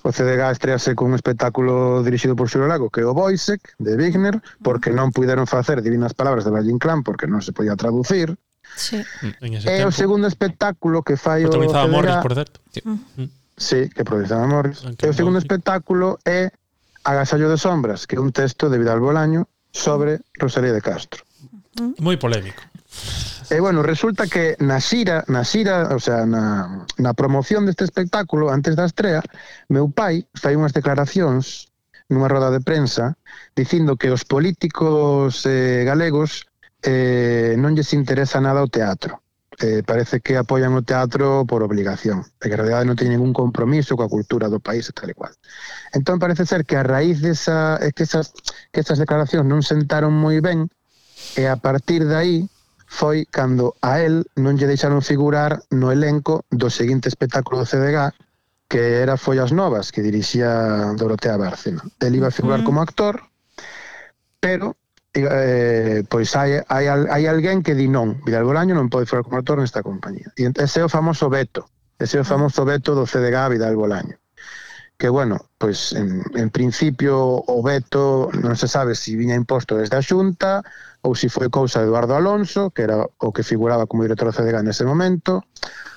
O CDG estrease cun espectáculo dirixido por Xuro Lago, que é o Boisek, de Wigner, porque non puideron facer Divinas Palabras de Valle Inclán, porque non se podía traducir. Sí. tempo o segundo espectáculo que fai o CDG... Morris, por certo. Sí. Mm. Sí, que protagonizaba Morris. Ah, okay, e o segundo sí. espectáculo é Agasallo de sombras, que é un texto de Vidal Bolaño sobre Rosalía de Castro. Moi polémico. E bueno, resulta que na xira, na xira, o sea, na, na promoción deste espectáculo, antes da estrea, meu pai fai unhas declaracións nunha roda de prensa dicindo que os políticos eh, galegos eh, non lles interesa nada o teatro eh, parece que apoian o teatro por obligación, e que en realidad non teñen ningún compromiso coa cultura do país e tal e cual. Entón parece ser que a raíz desa, de que esas, que esas declaracións non sentaron moi ben, e eh, a partir de aí foi cando a él non lle deixaron figurar no elenco do seguinte espectáculo do CDG, que era Follas Novas, que dirixía Dorotea Bárcena. Él iba a figurar mm. como actor, pero eh, pois hai, hai, hai alguén que di non, Vidal Bolaño non pode ser actor nesta compañía. E ese é o famoso veto, ese é o ah. famoso veto do CDG Vidal Bolaño. Que, bueno, pois en, en principio o veto non se sabe se si viña imposto desde a Xunta ou se si foi cousa de Eduardo Alonso, que era o que figuraba como director do CDG nese momento.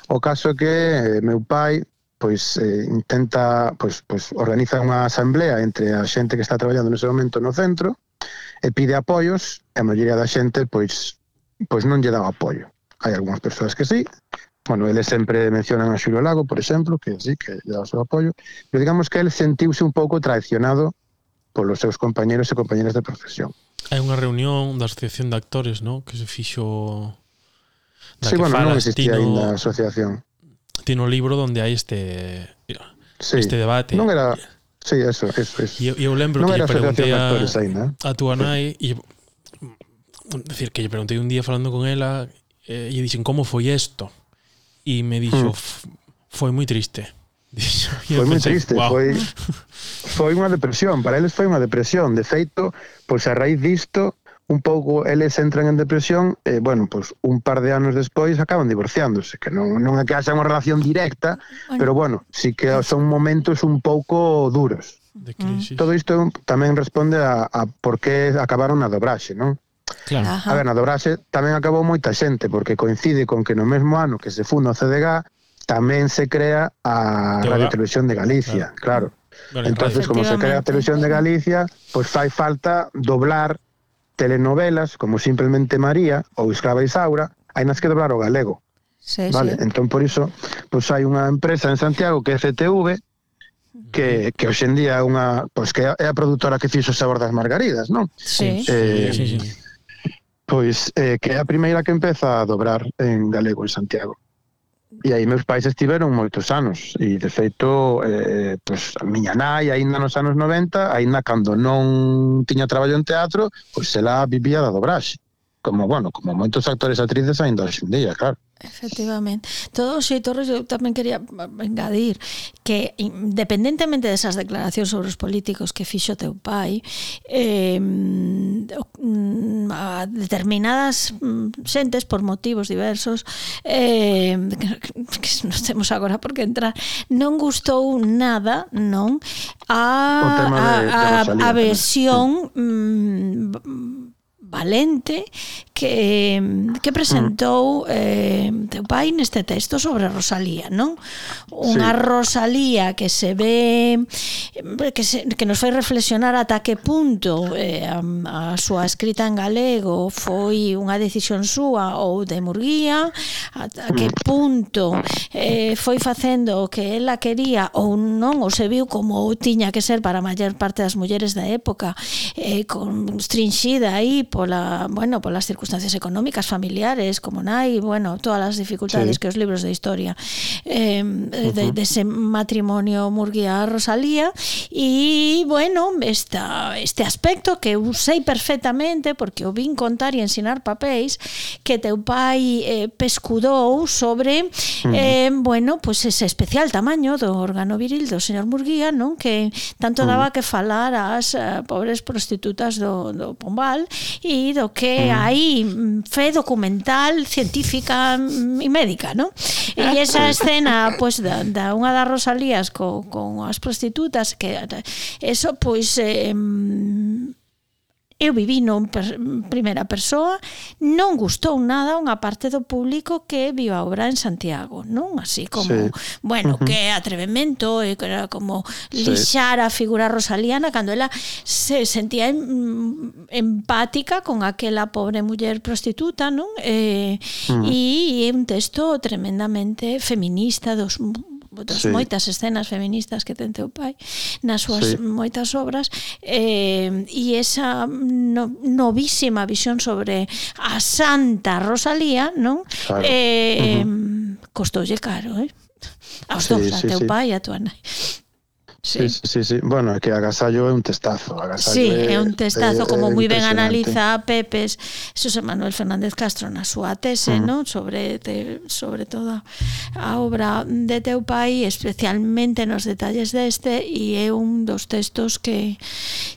O caso é que eh, meu pai pois eh, intenta pois, pois organiza unha asamblea entre a xente que está traballando nese momento no centro e pide apoios e a maioría da xente pois pois non lle dá apoio. Hai algunhas persoas que sí, bueno, eles sempre mencionan a Xulio Lago, por exemplo, que sí, que lle dá o seu apoio, pero digamos que el sentiuse un pouco traicionado polos seus compañeros e compañeras de profesión. Hai unha reunión da Asociación de Actores, ¿no? que se fixo... Da sí, que bueno, falas, non existía tino, ainda a asociación. Tiene un libro onde hai este... Sí, este debate. Non era Sí, eso, eso. E eu, eu lembro non que lle de a, eh? a túa nai e decir que lle preguntei un día falando con ela eh, e dixen como foi isto e me dixo Mm. "F- foi moi triste Dixo, Foi moi triste, "Guau". foi foi unha depresión, para eles foi unha depresión. De feito, pois a raíz disto, un pouco eles entran en depresión e, bueno, pois un par de anos despois acaban divorciándose, que non, non é que haxa unha relación directa, bueno. pero bueno, sí que son momentos un pouco duros. De crisis. Todo isto tamén responde a, a por que acabaron na dobraxe, non? Claro. Ajá. A ver, na dobraxe tamén acabou moita xente, porque coincide con que no mesmo ano que se funda o CDG, tamén se crea a Radio Televisión de Galicia, claro. claro. Bueno, Entonces, como se crea a Televisión de Galicia, pois pues fai falta doblar telenovelas como Simplemente María ou Esclava Isaura, hai nas que doblar o galego. Sí, vale, sí. entón por iso pois hai unha empresa en Santiago que é CTV que, que hoxe en día é unha, pois que é a produtora que fixo o sabor das margaridas, non? Sí. Eh, sí, sí, sí. Pois eh, que é a primeira que empeza a dobrar en galego en Santiago. E aí meus pais estiveron moitos anos. E de feito eh, pues, a miña nai aínda nos anos 90 aínda cando non tiña traballo en teatro pois pues, se la vivía da dobraxe. Como, bueno, como moitos actores e actrices aínda hoxe en día, claro. Efectivamente. Todo xe Torres eu tamén quería mm, engadir que independentemente desas declaracións sobre os políticos que fixo teu pai, eh, mm, a determinadas mm, xentes por motivos diversos eh, que nos temos agora por que entrar, non gustou nada, non, a, de, a, a, a versión mm, Valente que, que presentou mm. eh, teu pai neste texto sobre Rosalía, non? Unha sí. Rosalía que se ve que, se, que nos fai reflexionar ata que punto eh, a, a súa escrita en galego foi unha decisión súa ou de Murguía, ata que mm. punto eh, foi facendo o que ela quería ou non, ou se viu como tiña que ser para a maior parte das mulleres da época, eh, con constrinxida aí por pola, bueno, polas circunstancias económicas, familiares, como nai, bueno, todas as dificultades sí. que os libros de historia eh, uh -huh. de, ese matrimonio Murguía Rosalía e bueno, esta, este aspecto que usei perfectamente porque o vin contar e ensinar papéis que teu pai eh, pescudou sobre uh -huh. eh, bueno, pues ese especial tamaño do órgano viril do señor Murguía, non? Que tanto daba que falar ás eh, pobres prostitutas do, do Pombal e ido do que mm. hai mm, fe documental, científica mm, e médica, non? E esa escena, pois, pues, da, da unha das Rosalías co, con as prostitutas, que eso, pois, pues, eh, eu viví non per, primeira persoa, non gustou nada unha parte do público que viu a obra en Santiago, non? Así como, sí. bueno, uh -huh. que atrevemento, e que era como lixar sí. a figura rosaliana cando ela se sentía em, empática con aquela pobre muller prostituta, non? Eh, uh -huh. E é un texto tremendamente feminista dos das sí. moitas escenas feministas que ten teu pai nas súas sí. moitas obras eh, e esa no, novísima visión sobre a santa Rosalía non? Claro. Eh, uh -huh. costoulle caro eh? aos sí, dons, a sí, teu sí. pai e a tua nai Sí. sí, sí, sí. Bueno, que agasallo é un testazo. Agasallo sí, é, é un testazo, é, como moi ben analiza a Pepes Xosé Manuel Fernández Castro na súa tese, mm. uh -huh. non? Sobre, te, sobre toda a obra de teu pai, especialmente nos detalles deste, e é un dos textos que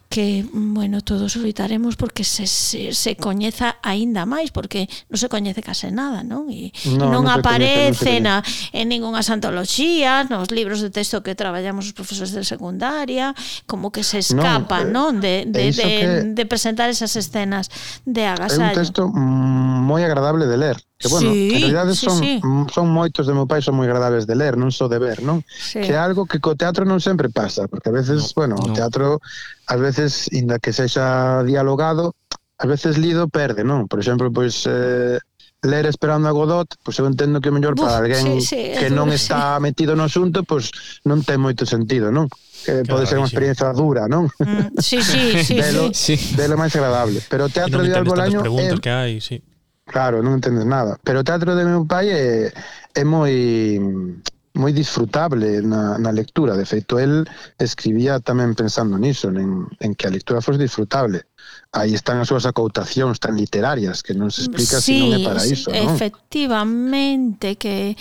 que, bueno, todos solitaremos porque se, se, se coñeza aínda máis, porque non se coñece case nada, non? E no, non, non aparece coñece, non na, en ningunhas antoloxía, nos libros de texto que traballamos os profesores de secundaria, como que se escapa, non? non? De, de, de, de, de presentar esas escenas de agasallo. É un texto moi agradable de ler. Que, bueno, sí, en realidade son, sí, son moitos de meu pai son moi agradables de ler, non só de ver, non? Sí. Que é algo que co teatro non sempre pasa, porque a veces, no, bueno, no. o teatro ás veces, inda que sexa dialogado, ás veces lido perde, non? Por exemplo, pois eh, ler Esperando a Godot, pois eu entendo que é mellor para alguén sí, sí, que non está sí. metido no asunto, pois non ten moito sentido, non? Que claro, pode ser unha experiencia sí. dura, non? Mm, sí, sí, sí, velo, sí. Velo máis agradable. Pero o teatro no de Albolaño... É... Que hai, sí Claro, non entendes nada. Pero o teatro de meu pai é, é moi moi disfrutable na, na lectura. De feito, el escribía tamén pensando niso, en, en que a lectura fose disfrutable. Aí están as súas acoutacións tan literarias que non se explica sí, se non é para iso. Sí, efectivamente, que,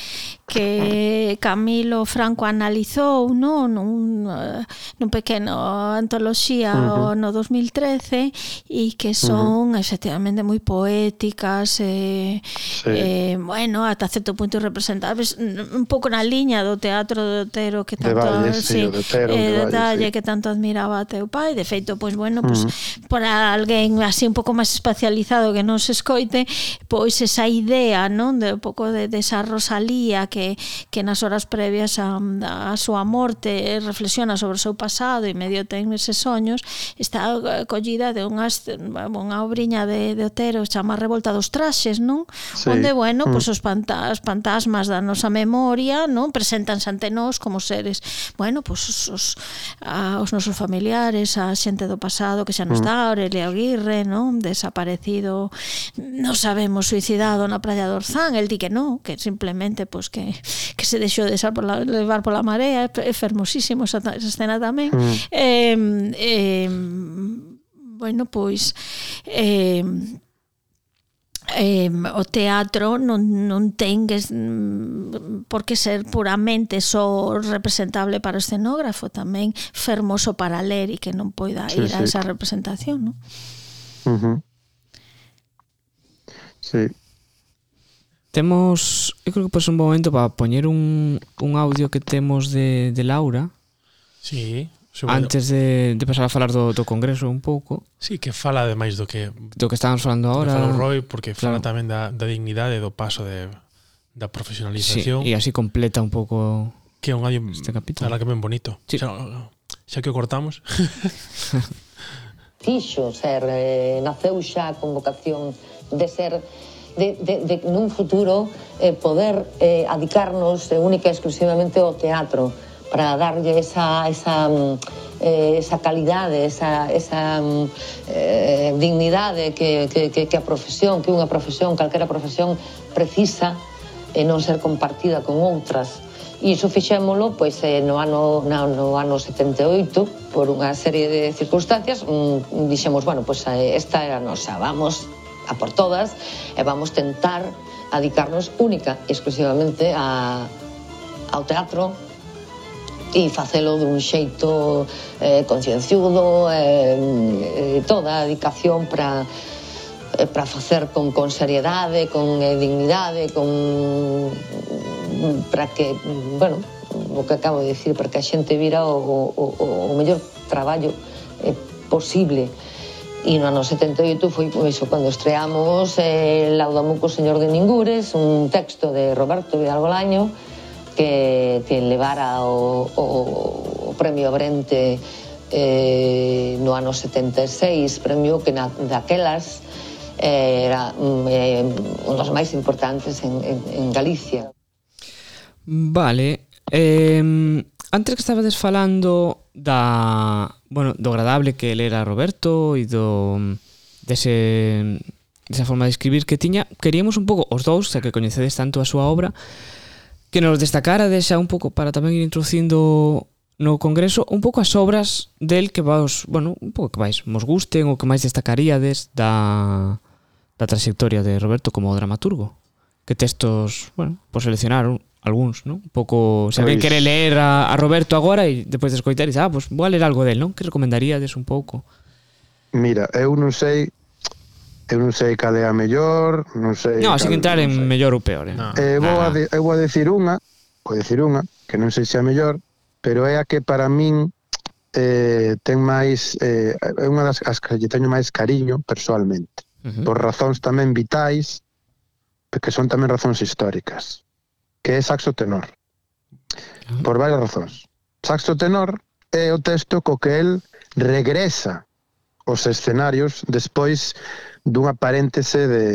que Camilo Franco analizou no, nun, eh, nun pequeno antoloxía uh -huh. no 2013 e que son uh -huh. efectivamente moi poéticas e, sí. e bueno, ata certo punto representables un pouco na liña do teatro de Otero que tanto de Valle, sí, de Otero, eh, de Valle, sí. que tanto admiraba a teu pai de feito, pois pues, bueno, pois, pues, uh -huh. para alguén así un pouco máis especializado que non se escoite, pois esa idea non de un pouco de, de esa Rosalía que, que nas horas previas a, a súa morte reflexiona sobre o seu pasado e medio ten eses soños, está collida de unhas, unha obriña de, de Otero chama Revolta dos Traxes, non? Sí. Onde, bueno, mm. pois os pantas, fantasmas da nosa memoria, non? Presentanse ante nós como seres, bueno, pois os, os, a, os nosos familiares, a xente do pasado que xa non mm. Aurelio Aurelia Aguirre, non? Desaparecido, non sabemos, suicidado na Praia do Orzán, el di que non, que simplemente pois que que se deixou de pola, levar pola marea, é fermosísimo esa, esa escena tamén. Mm. Eh, eh, bueno, pois eh, eh, o teatro non, non ten que, mm, por que ser puramente só representable para o escenógrafo, tamén fermoso para ler e que non poida ir sí, a esa representación, non? Uh -huh. Sí. Temos, eu creo que pois un momento para poñer un, un audio que temos de, de Laura. Sí. Seguro. Antes de, de pasar a falar do, do Congreso un pouco. Sí, que fala ademais do que... Do que estábamos falando ahora. Fala o Roy, porque fala claro. tamén da, da dignidade do paso de, da profesionalización. Sí, e así completa un pouco que é un audio este capítulo. Ala que ben bonito. Sí. Xa, xa que o cortamos. Fixo ser, eh, naceu xa con vocación de ser de, de, de nun futuro eh, poder eh, adicarnos eh, única e exclusivamente ao teatro para darlle esa, esa, mm, eh, esa calidade, esa, esa mm, eh, dignidade que, que, que, que a profesión, que unha profesión, calquera profesión precisa e non ser compartida con outras. E iso fixémolo pois, eh, no, ano, na, no ano 78, por unha serie de circunstancias, mm, dixemos, bueno, pois eh, esta era a nosa, vamos a por todas e vamos tentar adicarnos única e exclusivamente a, ao teatro e facelo dun xeito eh, concienciudo e eh, eh, toda a dedicación para eh, para facer con, con seriedade, con eh, dignidade, con para que, bueno, o que acabo de dicir, para que a xente vira o, o, o, o mellor traballo eh, posible. E no ano 78 foi iso, cando estreamos eh, Laudamuco Señor de Ningures, un texto de Roberto Vidal Bolaño que, que levara o, o, o premio Brente eh, no ano 76, premio que na, daquelas eh, era mm, eh, un dos máis importantes en, en, en Galicia. Vale. Eh, antes que estabades falando da bueno, do agradable que ler a Roberto e do dese desa forma de escribir que tiña, queríamos un pouco os dous, xa que coñecedes tanto a súa obra, que nos destacara desa un pouco para tamén ir introducindo no congreso un pouco as obras del que vos, bueno, un pouco que vais vos gusten ou que máis destacaríades da da trayectoria de Roberto como dramaturgo. Que textos, bueno, pois por seleccionar un, algúns, non? Un pouco, se alguén quere ler a, a Roberto agora e depois de escoitar, dice, ah, pois vou a ler algo del, non? Que recomendaríades un pouco? Mira, eu non sei eu non sei cal é a mellor, non sei... No, así que entrar en sei. mellor ou peor, eh? No. Eh, vou ah, a, de, eu vou a decir unha, vou a decir unha, que non sei se é a mellor, pero é a que para min eh, ten máis... Eh, é unha das as que lle teño máis cariño persoalmente. Uh -huh. Por razóns tamén vitais, que son tamén razóns históricas que é saxo tenor. Por varias razóns. Saxo tenor é o texto co que el regresa os escenarios despois dunha paréntese de,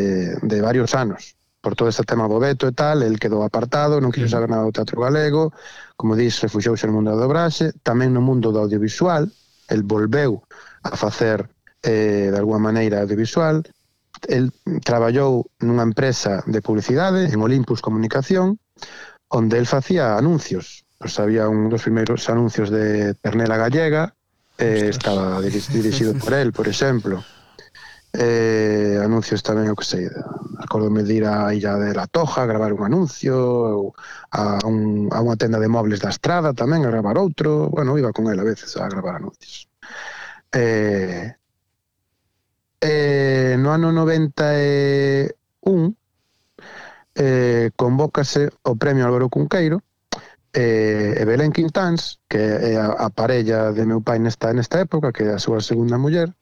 de varios anos. Por todo este tema bobeto e tal, el quedou apartado, non quiso mm. saber nada do teatro galego, como dis, refuxouse no mundo da dobraxe, tamén no mundo do audiovisual, el volveu a facer eh, de alguma maneira audiovisual, el traballou nunha empresa de publicidade, en Olympus Comunicación, onde el facía anuncios. Pois había un dos primeiros anuncios de Pernela Gallega, eh, estaba dirixido por el, por exemplo. Eh, anuncios tamén, o que sei, acordo de ir a Illa de la Toja a gravar un anuncio, ou a, un, a unha tenda de mobles da Estrada tamén a gravar outro, bueno, iba con el a veces a gravar anuncios. Eh, eh, no ano 91 eh, convócase o premio Álvaro Cunqueiro eh, e Belén Quintáns, que é a, a parella de meu pai nesta, nesta época, que é a súa segunda muller,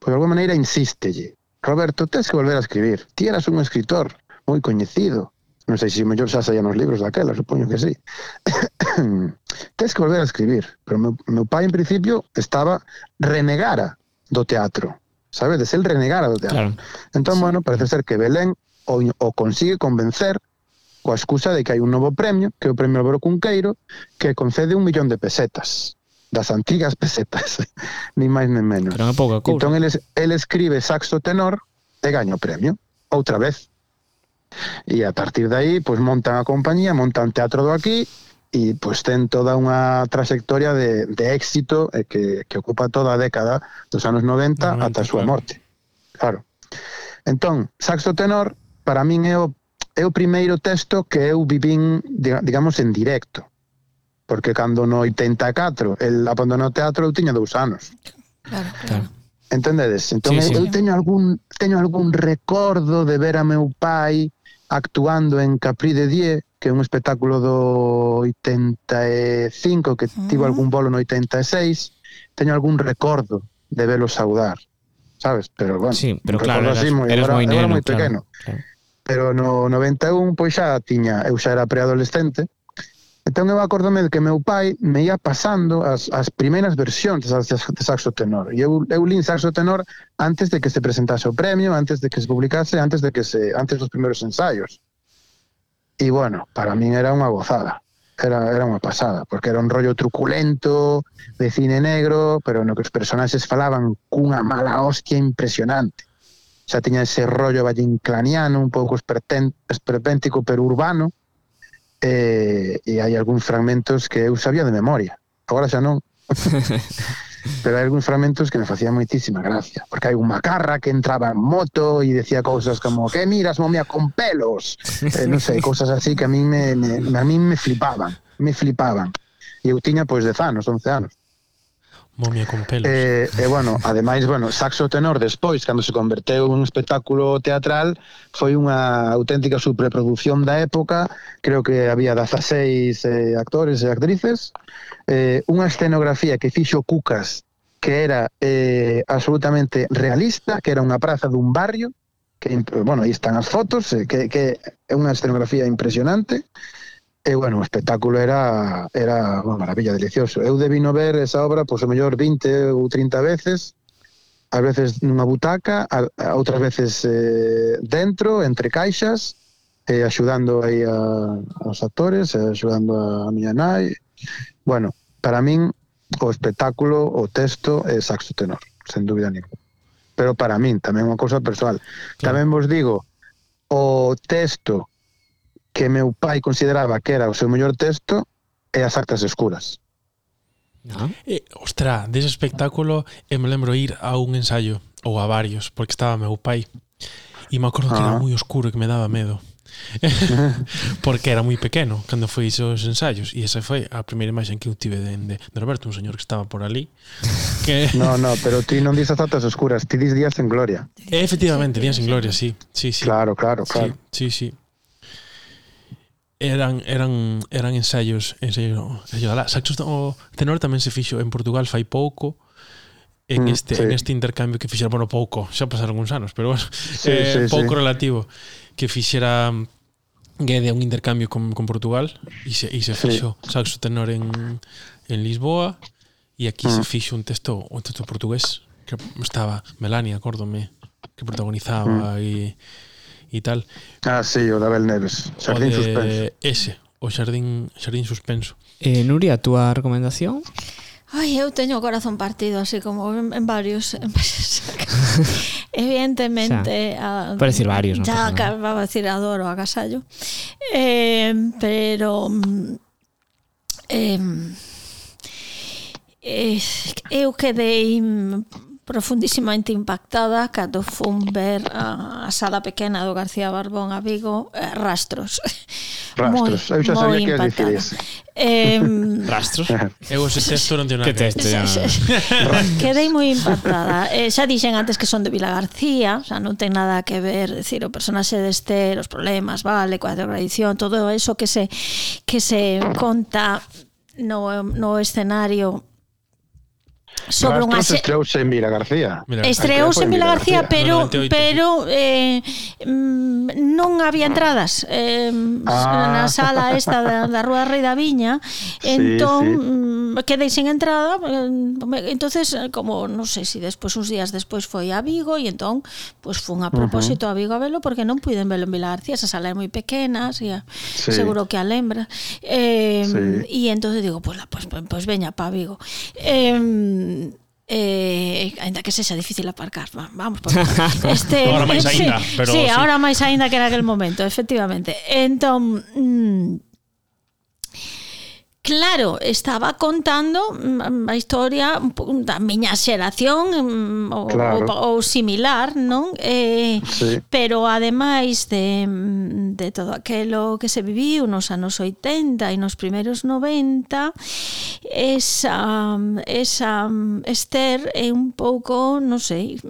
pois de alguma maneira insístelle. Roberto, tens que volver a escribir. Ti eras un escritor moi coñecido. Non sei se mellor xa saían os libros daquela, supoño que sí. tens que volver a escribir. Pero meu, meu pai, en principio, estaba renegara do teatro. Sabedes, el renegara do teatro. Claro. Entón, sí. bueno, parece ser que Belén o, o consigue convencer coa excusa de que hai un novo premio, que é o premio Álvaro Cunqueiro, que concede un millón de pesetas das antigas pesetas, ni máis ni menos. Pero pouca cousa. Entón, ele, ele escribe saxo tenor e gaña o premio, outra vez. E a partir de aí, pois montan a compañía, montan teatro do aquí, e pois ten toda unha trayectoria de, de éxito e que, que ocupa toda a década dos anos 90 ata a súa claro. morte. Claro. Entón, saxo tenor para min é o, é o primeiro texto que eu vivín, digamos, en directo. Porque cando no 84 el abandonou o teatro, eu tiña dous anos. Claro, claro. Entendedes? Entón, sí, sí. eu teño algún, teño algún recordo de ver a meu pai actuando en Capri de Die, que é un espectáculo do 85, que tivo algún bolo no 86, teño algún recordo de velo saudar, sabes? Pero bueno, sí, pero claro, eras, así, eras, eras moi neno, moi pequeno. Claro pero no 91 pois xa tiña, eu xa era preadolescente. Entón eu acordome de que meu pai me ia pasando as, as primeiras versións de, de saxo tenor. E eu, eu lin saxo tenor antes de que se presentase o premio, antes de que se publicase, antes de que se antes dos primeiros ensaios. E bueno, para min era unha gozada. Era, era unha pasada, porque era un rollo truculento, de cine negro, pero no que os personaxes falaban cunha mala hostia impresionante xa tiña ese rollo vallinclaniano, un pouco esperpéntico pero urbano, e, e hai algúns fragmentos que eu sabía de memoria. Agora xa non. pero hai algúns fragmentos que me facían moitísima gracia, porque hai un macarra que entraba en moto e decía cousas como que miras momia con pelos, eh, non sei, cousas así que a min me, me, a min me flipaban, me flipaban. E eu tiña pois 10 anos, 11 anos. Momia con pelos. E, eh, eh, bueno, ademais, bueno, Saxo Tenor despois, cando se converteu en un espectáculo teatral, foi unha auténtica superproducción da época, creo que había 16 eh, actores e actrices, eh, unha escenografía que fixo Cucas, que era eh, absolutamente realista, que era unha praza dun barrio, que, bueno, aí están as fotos, eh, que, que é unha escenografía impresionante, E, bueno, o espectáculo era, era unha maravilla, delicioso. Eu debino ver esa obra, pois, o mellor 20 ou 30 veces, ás veces nunha butaca, a, a outras veces eh, dentro, entre caixas, eh, axudando aí a, aos actores, eh, axudando a, a miña nai. Bueno, para min, o espectáculo, o texto é saxo tenor, sen dúbida ninguna. Pero para min, tamén unha cousa persoal. Tamén vos digo, o texto que meu pai consideraba que era o seu mellor texto é as actas escuras. Ah. E, ostra, dese espectáculo e me lembro ir a un ensaio ou a varios, porque estaba meu pai e me acordo ah. que era ah. moi oscuro e que me daba medo porque era moi pequeno cando foi os ensaios e esa foi a primeira imaxe que eu tive de, de, de Roberto, un señor que estaba por ali que... No, no, pero ti non dis as atas oscuras ti dis días en gloria Efectivamente, días en gloria, sí, sí, sí. Claro, claro, claro sí, sí, sí eran eran eran ensaios, ensaios, ensaios alá. Saxos o tenor tamén se fixo en Portugal fai pouco en mm, este sí. en este intercambio que fixera, bueno, pouco, xa pasaron uns anos, pero bueno, sí, eh, sí, pouco sí. relativo que fixera Guede un intercambio con, con Portugal e se, e se fixo sí. saxo tenor en, en Lisboa e aquí mm. se fixo un texto un texto portugués que estaba Melania, acórdome que protagonizaba mm. e e tal. Ah, sí, o da Abel Neves, Xardín Suspenso. Ese, o Xardín, Xardín Suspenso. Eh, Nuria, a túa recomendación? Ai, eu teño o corazón partido, así como en, en varios. En varios Evidentemente... O sea, a, para decir varios, non? Ya, no va a decir adoro a Casallo. Eh, pero... Eh, eh, eu quedei profundísimamente impactada cando fun ver a, a sala pequena do García Barbón a Vigo, eh, rastros. Rastros, moi, eu xa sabía que dicir ese. Eh, rastros? Eu ese texto non teño nada. Que texto? Ya. Quedei moi impactada. Eh, xa dixen antes que son de Vila García, xa non ten nada que ver, decir, o personaxe deste, os problemas, vale, coa tradición, todo eso que se que se conta no, no escenario sobre unha se... estreouse en Vila García. Estreouse en Vila García, pero pero eh, mm, non había entradas eh, ah. na sala esta da, da Rúa Rei da Viña, sí, entón sí. Mm, quedei sen entrada, entonces eh, como non sei sé, si se despois uns días despois foi a Vigo e entón pois pues, fun a propósito a Vigo a velo porque non puiden velo en Vila García, esa sala é moi pequena, así, sí. seguro que a lembra. Eh, sí. e entonces digo, pois pues, pues, pues veña pa Vigo. Eh, Eh, eh, ainda que sexa difícil aparcar, vamos por este, Ahora máis aínda, pero sí, sí, ahora máis aínda que naquel momento, efectivamente. Entón, mm, Claro, estaba contando mm, mm, a historia da miña xeración mm, ou, claro. ou, ou similar, non? Eh, sí. Pero ademais de, de todo aquilo que se viviu nos anos 80 e nos primeiros 90, esa, esa Esther é un pouco, non sei,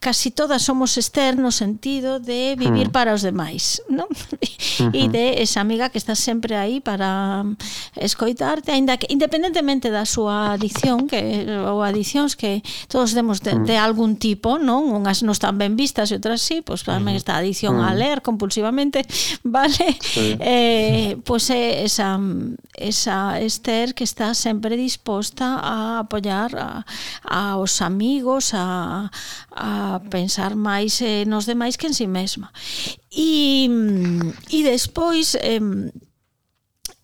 casi todas somos Esther no sentido de vivir mm. para os demais, non? Uh -huh. E de esa amiga que está sempre aí para escoitar escoitarte, aínda que independentemente da súa adicción, que ou adicións que todos temos de, mm. de algún tipo, non? Unhas non están ben vistas e outras sí, pois pues, tamén mm. esta adicción adición a mm. ler compulsivamente, vale? Sí. Eh, pois pues, é esa esa Esther que está sempre disposta a apoiar a, aos amigos, a a pensar máis eh, nos demais que en si sí mesma. E e despois eh,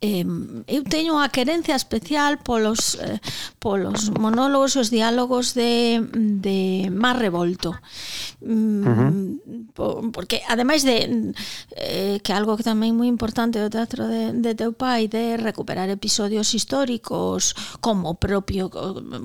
eh, eu teño unha querencia especial polos eh, polos monólogos e os diálogos de, de Mar Revolto mm, uh -huh. po, porque ademais de eh, que algo que tamén moi importante do teatro de, de teu pai de recuperar episodios históricos como propio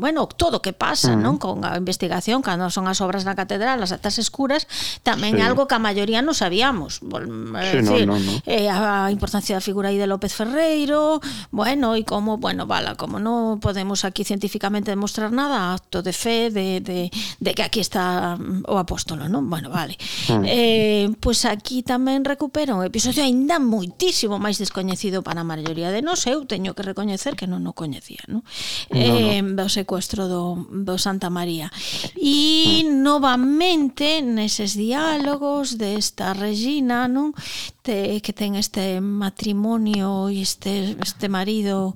bueno, todo o que pasa, uh -huh. non? Con a investigación cando son as obras na catedral as atas escuras, tamén sí. algo que a maioría non sabíamos, por, eh, sí, decir, no, no, no. Eh, a importancia da figura aí de López Ferrer Ferreiro, bueno, e como, bueno, vala, como non podemos aquí científicamente demostrar nada, acto de fe de, de, de que aquí está mm, o apóstolo, non? Bueno, vale. Mm. Eh, pois pues aquí tamén recupera un episodio aínda moitísimo máis descoñecido para a maioría de nós, eu teño que recoñecer que non o coñecía, non? No, eh, no. o secuestro do, do Santa María. E mm. novamente neses diálogos desta Regina, non? Te, que ten este matrimonio e este este marido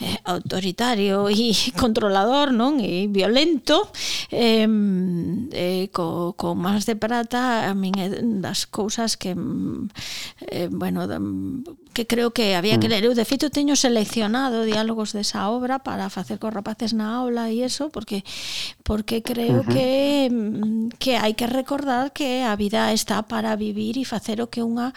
eh, autoritario e controlador, non? E violento eh, eh co, co más de prata a min é das cousas que mm, eh, bueno, que creo que había que mm. ler. Eu de feito teño seleccionado diálogos desa obra para facer cos rapaces na aula e eso porque porque creo uh -huh. que mm, que hai que recordar que a vida está para vivir e facer o que unha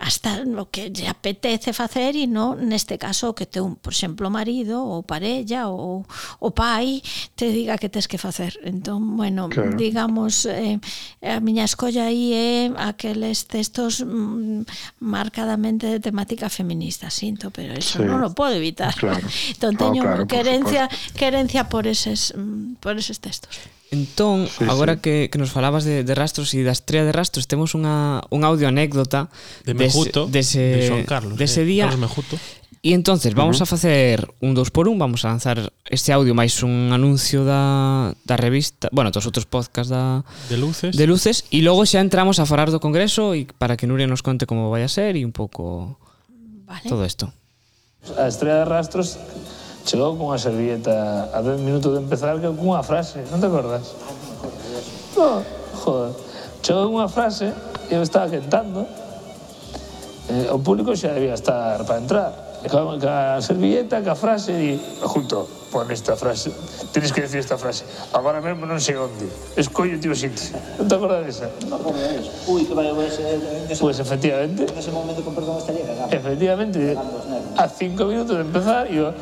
hasta o que lle apetece facer e non neste caso que te un, por exemplo, marido ou parella ou o pai te diga que tes que facer. Entón, bueno, claro. digamos eh, a miña escolla aí é aqueles textos mm, marcadamente de temática feminista, sinto, pero eso sí. non o podo evitar. Claro. entón teño oh, claro, querencia por querencia mm, por eses por eses textos. Entón, sí, agora sí. Que, que nos falabas de, de rastros e da estrella de rastros, temos unha, un audio anécdota de Mejuto, dese, de, de Son Carlos, dese ese día. Carlos Mejuto. E entonces vamos uh -huh. a facer un dos por un, vamos a lanzar este audio máis un anuncio da, da revista, bueno, dos outros podcast da de Luces. De Luces e logo xa entramos a falar do congreso e para que Nuria nos conte como vai a ser e un pouco vale. todo isto. A estrella de rastros chegou cunha servilleta a 10 minutos de empezar que cunha frase, non te acordas? No, joder. Chegou cunha frase, eu estaba quentando, eh, o público xa debía estar para entrar. E ca, ca servilleta, ca frase, di, junto, pon esta frase, tienes que decir esta frase. Agora mesmo non sei onde, escollo ti o sitio. Non te acordas desa? Non acordas Ui, que vai, pois... Pois, efectivamente. En ese momento, con perdón, estaría cagando. Efectivamente, a cinco minutos de empezar, yo...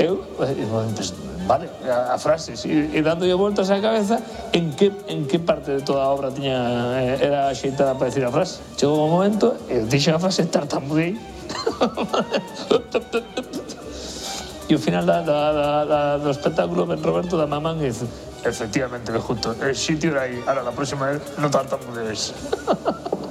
Eu, eh, pues, vale, a, a frases, e, e dándolle voltas á cabeza en que, en que parte de toda a obra tiña, eh, era axeitada para decir a frase. Chegou un momento, eu dixo a frase tartamudei. e o final da, da, da, da, do espectáculo ven Roberto da Mamán e dice efectivamente, lo justo, el sitio era aí, ahora la próxima vez no tartamudees.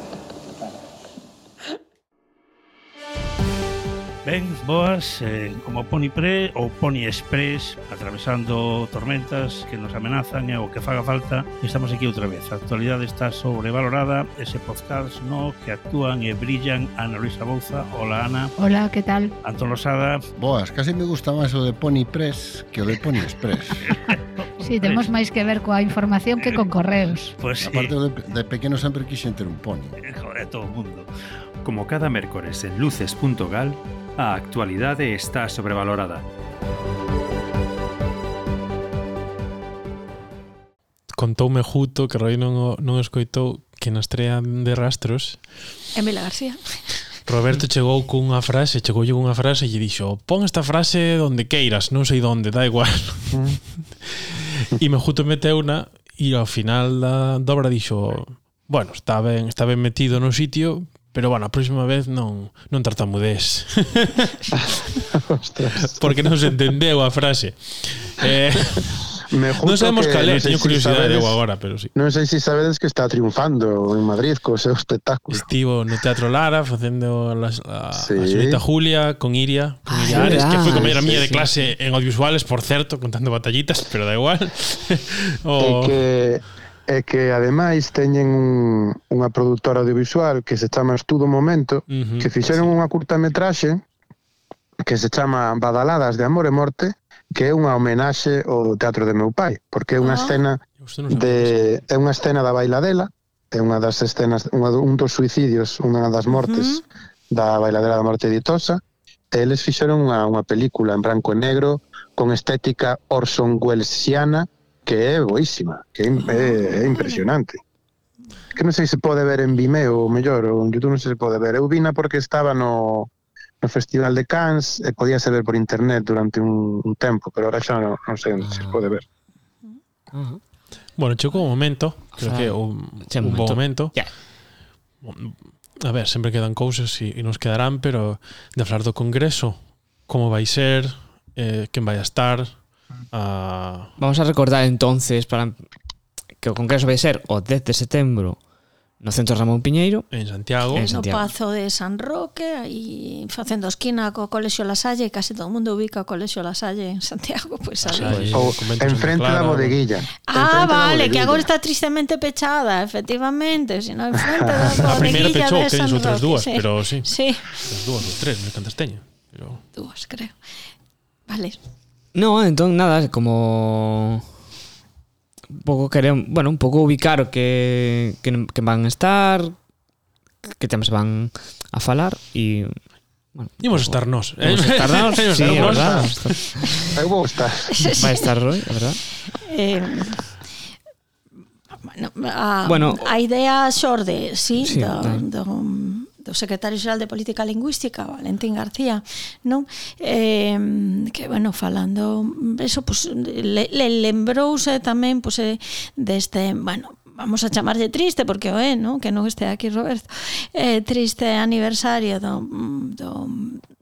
Ben, boas, eh, como Pony Pre ou Pony Express atravesando tormentas que nos amenazan e o que faga falta estamos aquí outra vez. A actualidade está sobrevalorada ese podcast no que actúan e brillan Ana Luisa Bouza, hola Ana. Hola, que tal? Antón Losada. Boas, casi me gusta máis o de Pony Press que o de Pony Express. Si, sí, temos máis que ver coa información que con correos. Pues, Aparte sí. de, de pequeno sempre quixen ter un pony. Eh, joder, todo o mundo. Como cada mércores en luces.gal a actualidade está sobrevalorada. Contoume Juto, que Roy non, non escoitou, que na estrella de rastros... Emela García. Roberto chegou cunha frase, chegoulle cunha frase e lle dixo pon esta frase donde queiras, non sei donde, da igual. e me juto meteu una e ao final da dobra dixo bueno, está ben, está ben metido no sitio, pero bueno, a próxima vez non non tartamudés. Porque non se entendeu a frase. Eh, Me non sabemos que cal é, sei teño si curiosidade sabedes- eu agora, pero sí. Non sei se sabedes que está triunfando en Madrid co seu espectáculo. Estivo no Teatro Lara facendo las, a, Sí. a señorita Julia con Iria, con Ah, Iria Ares, que foi compañera mía sí, de sí. clase en audiovisuales, por certo, contando batallitas, pero da igual. É o, que é que ademais teñen un, unha produtora audiovisual que se chama Estudo Momento, uh -huh, que fixeron sí. unha curtametraxe que se chama Badaladas de Amor e Morte, que é unha homenaxe ao teatro de meu pai, porque é unha ah. escena de é unha escena da bailadela, é unha das escenas, unha, un dos suicidios, unha das mortes uh -huh. da bailadela da morte ditosa, e eles fixeron unha, unha película en branco e negro con estética Orson Wellesiana, que é boísima, que é, é ah, impresionante. Que non sei se pode ver en Vimeo, ou mellor, ou en YouTube non sei se pode ver. Eu vina porque estaba no, no Festival de Cannes e podía ser ver por internet durante un, un tempo, pero ahora xa non, non sei onde se ah. pode ver. Uh -huh. Bueno, chegou o momento, creo ah, que un, un bo momento. Yeah. A ver, sempre quedan cousas e, e nos quedarán, pero de falar do Congreso, como vai ser, eh, quen vai a estar, a... Vamos a recordar entonces para que o Congreso vai ser o 10 de setembro no Centro Ramón Piñeiro. En Santiago, en Santiago. no Pazo de San Roque aí facendo esquina co Colexio La Salle case todo o mundo ubica o Colexio La Salle en Santiago pois pues, ali. ou enfrente da bodeguilla. Ah vale, bodeguilla. que agora está tristemente pechada efectivamente si no, en enfrente da bodeguilla a primeira pechou que dixo outras dúas sí. pero sí, sí. as dúas ou tres, me cantas teño pero... dúas creo. Vale. No, entón nada, como un pouco queremos, bueno, un pouco ubicar o que, que, que van estar, que temas van a falar e Bueno, Imos estar nós. Eh? Imos estar nós, sí, sí, é verdad. Eu vou estar. Vai estar Roy, é verdad. Eh, bueno, a, bueno, a idea xorde, sí, sí do, do, do secretario xeral de Política Lingüística, Valentín García, non? Eh, que, bueno, falando eso, pues, le, le lembrouse tamén pues, eh, deste, bueno, vamos a chamarlle triste porque o é, non? Que non este aquí Roberto. Eh, triste aniversario do, do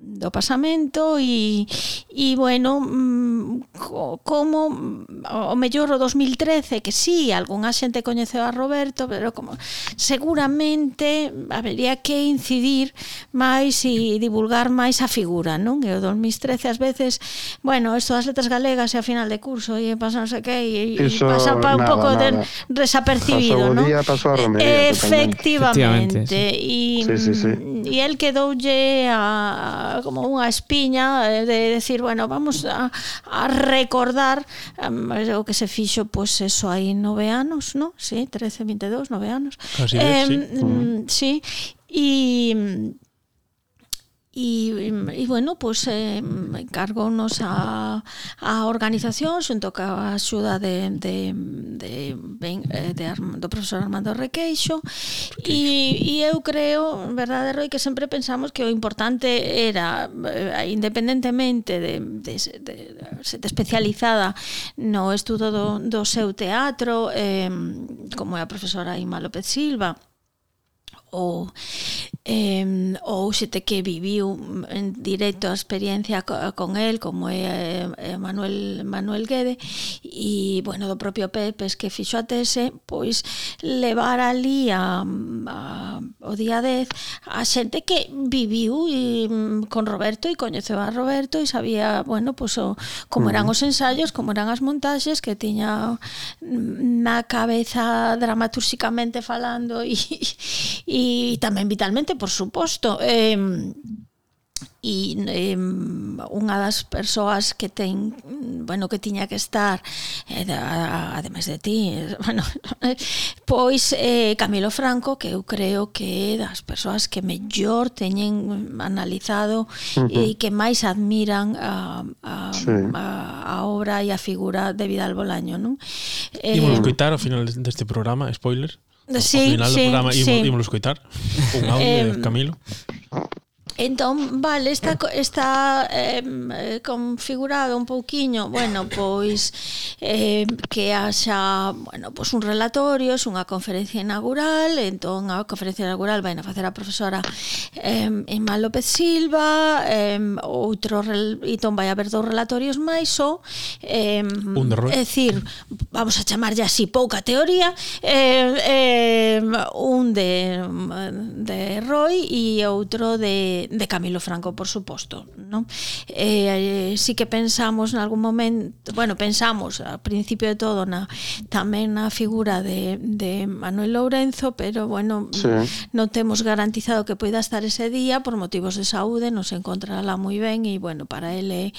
do pasamento e, e bueno, mm, como mm, o mellor o 2013, que sí, algunha xente coñeceu a Roberto, pero como seguramente habería que incidir máis e divulgar máis a figura, non? E o 2013 ás veces, bueno, isto das letras galegas e a final de curso e pasa non sei que e, Eso, pasa pa un nada, pouco nada. de desapercibido, non? Pasou a Romería, eh, Efectivamente. E sí. sí, sí, mm, sí. el quedoulle a como unha espiña eh, de decir, bueno, vamos a, a recordar um, o que se fixo, pois, pues, eso hai nove anos, no? Sí, 13, 22, nove anos. Casi eh, sí. Mm, sí, e E, e bueno, pois eh, encargounos a, a organización xunto ca axuda de, de, de, ben, eh, de, Arm, do profesor Armando Requeixo. E, e eu creo, verdade, Roi, que sempre pensamos que o importante era eh, independentemente de, de, de, de, de especializada no estudo do, do seu teatro eh, como é a profesora Ima López Silva ou eh, ou xente que viviu en directo a experiencia co, con el, como é eh, Manuel, Manuel Guede, e, bueno, do propio Pepes que fixo a tese, pois levar ali a, a, o día 10 a xente que viviu e, con Roberto e coñeceu a Roberto e sabía, bueno, pois, o, como eran os ensaios, como eran as montaxes que tiña na cabeza dramatúrxicamente falando e, e tamén vitalmente por suposto. Eh, e eh, unha das persoas que ten bueno, que tiña que estar eh, da, ademais de ti eh, bueno, pois eh, Camilo Franco que eu creo que é das persoas que mellor teñen analizado uh -huh. e que máis admiran a, a, sí. a, a obra e a figura de Vidal Bolaño non? Eh, Imos escoitar ao final deste programa spoiler Sí, ao final sí, do programa sí. imos, imos escoitar un audio de Camilo Entón, vale, está, está eh, configurado un pouquiño, bueno, pois eh, que haxa, bueno, pois un relatorio, es unha conferencia inaugural, entón a conferencia inaugural vai a facer a profesora eh, Emma López Silva, eh, outro, entón vai haber dous relatorios máis, o eh, un é dicir, vamos a chamarlle así pouca teoría, eh, eh, un de, de Roy e outro de, de, Camilo Franco, por suposto. ¿no? Eh, sí que pensamos en algún momento, bueno, pensamos ao principio de todo na, tamén na figura de, de Manuel Lourenzo, pero bueno, sí. non temos garantizado que poida estar ese día por motivos de saúde, non se encontrará moi ben e bueno, para ele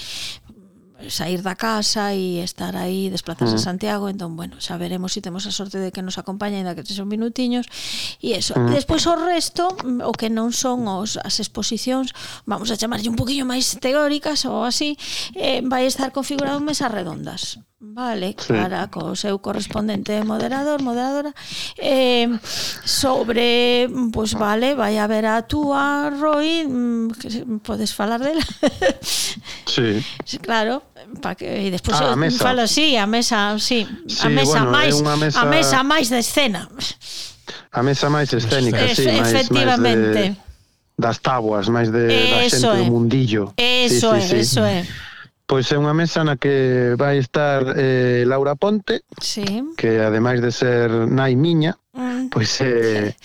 sair da casa e estar aí, desplazarse mm. a Santiago, entón, bueno, xa veremos se si temos a sorte de que nos acompañe, ainda que son minutiños e eso. Mm. Despois o resto, o que non son os, as exposicións, vamos a chamarlle un poquinho máis teóricas ou así, eh, vai estar configurado en mesas redondas. Vale, sí. para co seu correspondente moderador, moderadora eh, sobre pois pues vale, vai a ver a túa Roy, mm, que podes falar dela Sí. Claro, pa que, e despois ah, a mesa. falo así, a mesa, sí, sí a mesa bueno, máis mesa... a mesa máis de escena. A mesa máis escénica, es, sí, máis, efectivamente. Máis de, das tabuas, máis de eso da xente é. do mundillo. Eso sí, sí, é, sí. eso é. Pois é unha mesa na que vai estar eh, Laura Ponte, sí. que ademais de ser nai miña, mm. pois eh,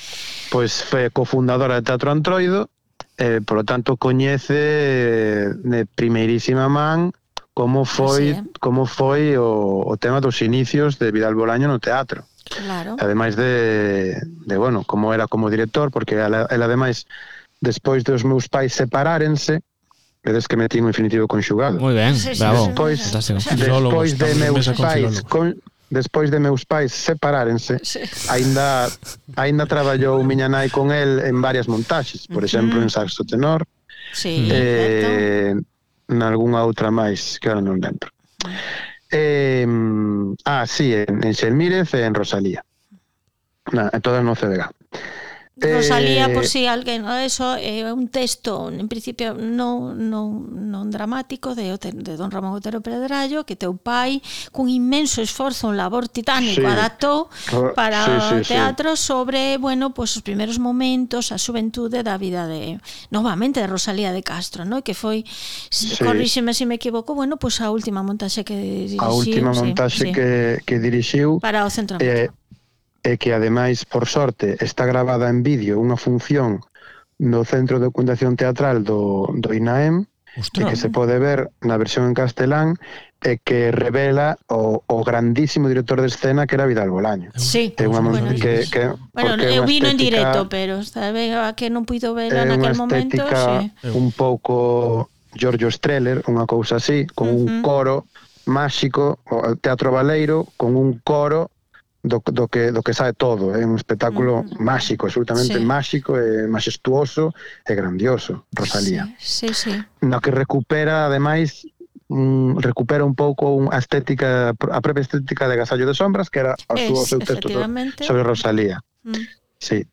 pois foi cofundadora de Teatro Antroido, eh, por lo tanto coñece eh, de primeirísima man como foi Así, eh? como foi o, o tema dos inicios de Vidal Bolaño no teatro. Claro. Ademais de, de bueno, como era como director, porque ela, ela ademais despois dos meus pais separárense, vedes que metí un infinitivo conxugado. Moi ben, sí, bravo. Despois, sí, despois de meus pais con, despois de meus pais separárense, sí. aínda aínda traballou miña nai con el en varias montaxes, por exemplo, en saxo tenor. Sí, eh, perfecto nalgúnha outra máis que ahora non lembro. Eh, ah, sí, en, en Xelmírez e en Rosalía. Na, todas no CDG. Rosalía, por eh, si alguén, eso é eh, un texto, en principio non, non, non dramático de, de Don Ramón Otero Pedrallo, que teu pai cun inmenso esforzo, un labor titánico sí. adaptou ah, para sí, sí, o teatro sí. sobre, bueno, pues, os primeiros momentos, a xuventude da vida de novamente de Rosalía de Castro, ¿no? que foi sí. corríxeme se si me equivoco, bueno, pues a última montaxe que dirixiu. A última montaxe sí, que, sí. que dirixiu para o Centro eh, e que ademais, por sorte, está gravada en vídeo unha función no Centro de Documentación Teatral do, do INAEM, Ostras, e que se pode ver na versión en castelán e que revela o, o grandísimo director de escena que era Vidal Bolaño. Sí. É unha bueno, que, que, bueno eu vino en directo, pero sabe que non puido ver en aquel momento. Sí. un pouco Giorgio Streller, unha cousa así, con uh -huh. un coro máxico, o teatro baleiro, con un coro do, do que do que sae todo, é un espectáculo mm, mm. máxico, absolutamente sí. máxico e majestuoso e grandioso, Rosalía. Sí, sí, sí. No que recupera ademais mm, recupera un pouco a estética a propia estética de Gasallo de sombras que era o seu, o seu texto sobre Rosalía. Mm. Sí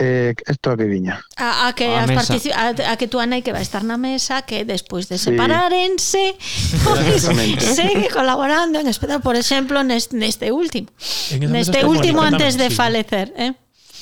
eh, esto a que viña. A, a que a, as particip... a, a que tú nai que vai estar na mesa que despois de separárense sí. pois, pois segue colaborando en especial, por exemplo, neste, neste último. En neste último antes de falecer, eh?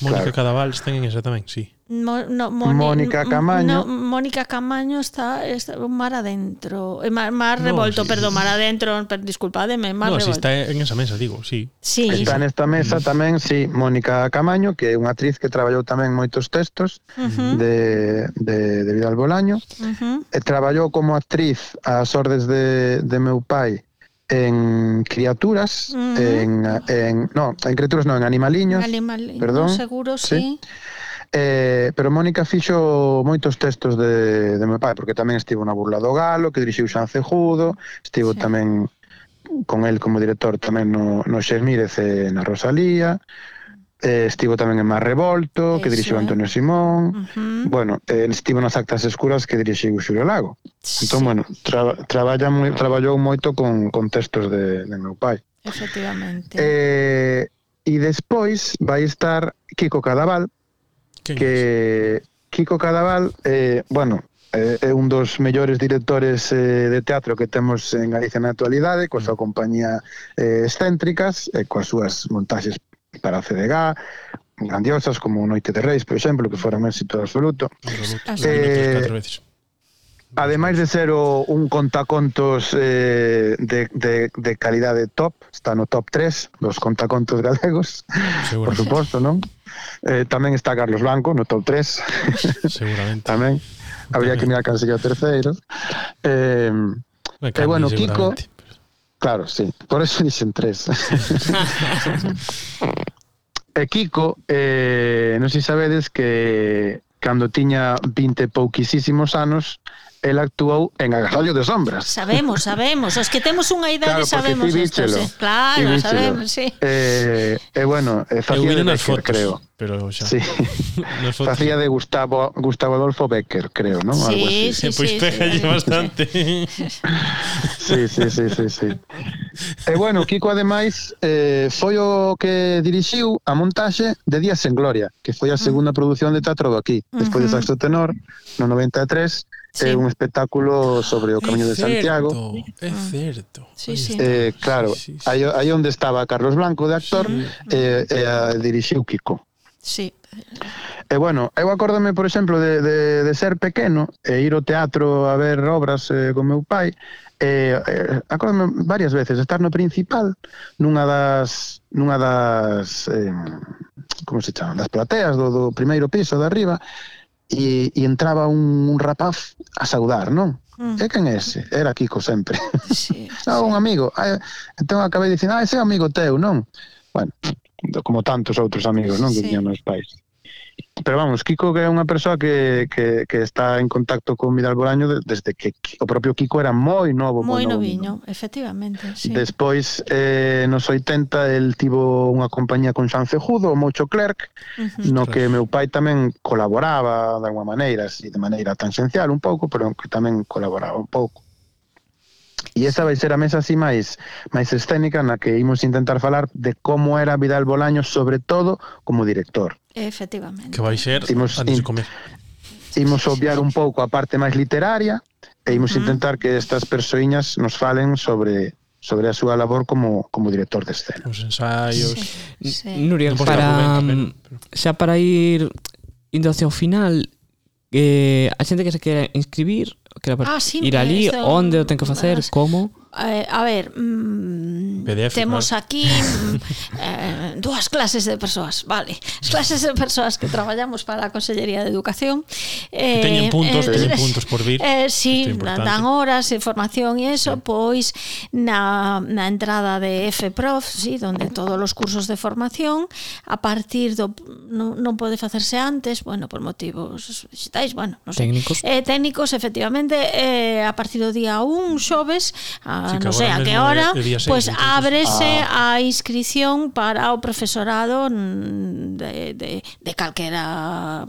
Mónica claro. Cadaval está en esa tamén, sí. Mo, no, Moni, Mónica Camaño. No, Mónica Camaño está, está mar adentro. Eh, mar, mar revolto, no, sí. perdón, mar adentro, per, disculpademe, mar no, revolto. Si está en esa mesa, digo, sí. sí. Está sí. nesta mesa mm. tamén, sí, Mónica Camaño, que é unha actriz que traballou tamén moitos textos uh -huh. de, de, de Vidal Bolaño. Uh -huh. E traballou como actriz ás ordes de, de meu pai en criaturas, mm. en, en, no, en criaturas non, en animaliños, Animal, perdón, seguro sí. sí. Eh, pero Mónica fixo moitos textos de, de meu pai, porque tamén estivo na Burla do Galo, que dirixiu San Cejudo, estivo sí. tamén con el como director tamén no, no Xermírez e na Rosalía, eh, estivo tamén en Mar Revolto, Eso, que dirixiu Antonio Simón, uh -huh. bueno, eh, estivo nas actas escuras que dirixiu Xulio Lago. Sí. Entón, bueno, tra, traballa moi, traballou moito con, con textos de, de meu pai. Efectivamente. Eh, e despois vai estar Kiko Cadaval, que, Kiko Cadaval, eh, bueno, eh, é un dos mellores directores eh, de teatro que temos en Galicia na actualidade, coa súa compañía eh, excéntricas, e eh, coas súas montaxes para a CDG, grandiosas como Noite de Reis, por exemplo, que fora un éxito absoluto. absoluto. Eh, veces. Ademais de ser o, un contacontos eh, de, de, de calidade top, está no top 3 dos contacontos galegos, Seguro. por suposto, non? Eh, tamén está Carlos Blanco no top 3. Seguramente. tamén. Habría que mirar casi que o terceiro. Eh, e eh, bueno, Kiko... Claro, sí. Por eso dicen tres. e eh, Kiko, eh, non sei sabedes que cando tiña 20 pouquisísimos anos, el actuou en Agasallo de Sombras. Sabemos, sabemos. Os que temos unha idade claro, sabemos isto, sí. Claro, sabemos, sí. Eh, eh bueno, eh, eh facía de Becker, fotos, creo. Pero xa. Sí. facía de Gustavo Gustavo Adolfo Becker, creo, ¿no? Sí, Algo así. Sí, sí, pois pues sí, pega sí, bastante. sí, sí, sí, sí, sí. E eh, bueno, Kiko ademais eh, foi o que dirixiu a montaxe de Días en Gloria, que foi a mm. segunda produción de teatro do aquí, despois uh -huh. de Saxo Tenor no 93 sí. é un espectáculo sobre o Camiño de Santiago. É ah. certo. Sí, sí. Eh, claro, sí, sí, sí. aí, aí onde estaba Carlos Blanco de actor sí. eh, eh, a, dirixiu Kiko. Sí. E bueno, eu acórdame, por exemplo, de, de, de ser pequeno e ir ao teatro a ver obras eh, con meu pai eh, eh, acórdame varias veces estar no principal nunha das nunha das eh, como se chama, das plateas do, do primeiro piso de arriba e, e entraba un, un rapaz a saudar, non? Mm. E quen é ese? Era Kiko sempre. Sí, ah, un amigo. Ah, entón acabei dicindo, ah, ese é amigo teu, non? Bueno, como tantos outros amigos, non? Sí. Que tiñan nos pais pero vamos, Kiko que é unha persoa que, que, que está en contacto con Vidal Bolaño desde que o propio Kiko era moi novo. Moi noviño, novo. efectivamente. Sí. Despois, eh, nos 80, el tivo unha compañía con Xan Cejudo, o Mocho Clerc, uh -huh. no que meu pai tamén colaboraba de alguma maneira, así, de maneira tangencial un pouco, pero que tamén colaboraba un pouco. E esa vai ser a mesa así máis máis escénica na que imos intentar falar de como era Vidal Bolaño, sobre todo como director. Efectivamente. Que vai ser imos, antes de comer. Imos obviar un pouco a parte máis literaria e imos intentar que estas persoiñas nos falen sobre sobre a súa labor como como director de escena. Os ensaios. Sí, sí. Nuria, para, para mm, xa para ir indo hacia o final, eh, a xente que se quere inscribir que ah, sí, ir ali, onde o ten que facer, como? eh, a ver, mm, PDF, temos claro. aquí mm, eh, dúas clases de persoas, vale, as clases de persoas que traballamos para a Consellería de Educación. Eh, que teñen eh, puntos, eh, teñen puntos por vir. Eh, sí, dan horas, formación e eso, sí. pois na, na entrada de FProf, sí, donde todos os cursos de formación, a partir do non, non pode facerse antes, bueno, por motivos digitais, bueno, non sei. Técnicos. Eh, técnicos, efectivamente, eh, a partir do día 1, xoves, a a sí, non sei a que hora, pois pues, ábrese ah. a inscripción para o profesorado de, de, de calquera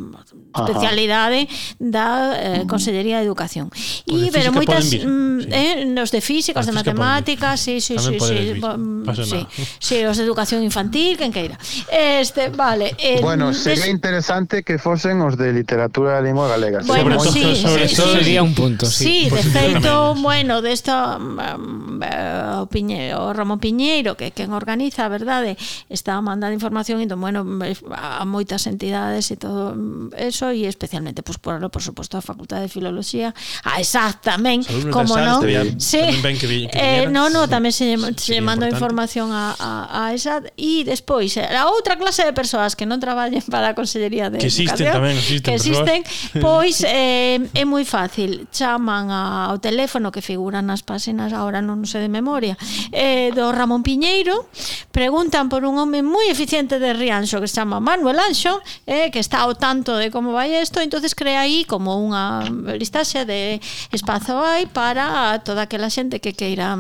especialidade Ajá. da eh, Consellería de Educación. E pero moitas mm, sí. eh, nos de físicas, de matemáticas, sí, sí, Tamén sí, sí, mm, sí, sí, os de educación infantil, quen queira. Este, vale. El, bueno, sería des... interesante que fosen os de literatura de lingua galega. Bueno, sobre sí, sobre sí, todo sí, sería un punto, sí. Sí, de feito, bueno, desta esta mm, Eh, o Piñeiro, o Romo Piñeiro, que quen organiza, a verdade, está mandando información indo, entón, bueno, eh, a moitas entidades e todo eso e especialmente pois pues, por, por suposto a Facultade de Filoloxía, ah, a ESAC tamén, como non. Sí. Ben que vi, que eh, no, no, tamén se, se mando información a, a, a ESAC e despois eh, a outra clase de persoas que non traballen para a Consellería de que existen Educación, tamén, existen, que existen, pois eh, é moi fácil. Chaman ao teléfono que figuran nas páxinas agora non sei de memoria, eh, do Ramón Piñeiro, preguntan por un home moi eficiente de Rianxo que se chama Manuel Anxo, eh, que está ao tanto de como vai isto, entonces crea aí como unha listaxe de espazo hai para toda aquela xente que queira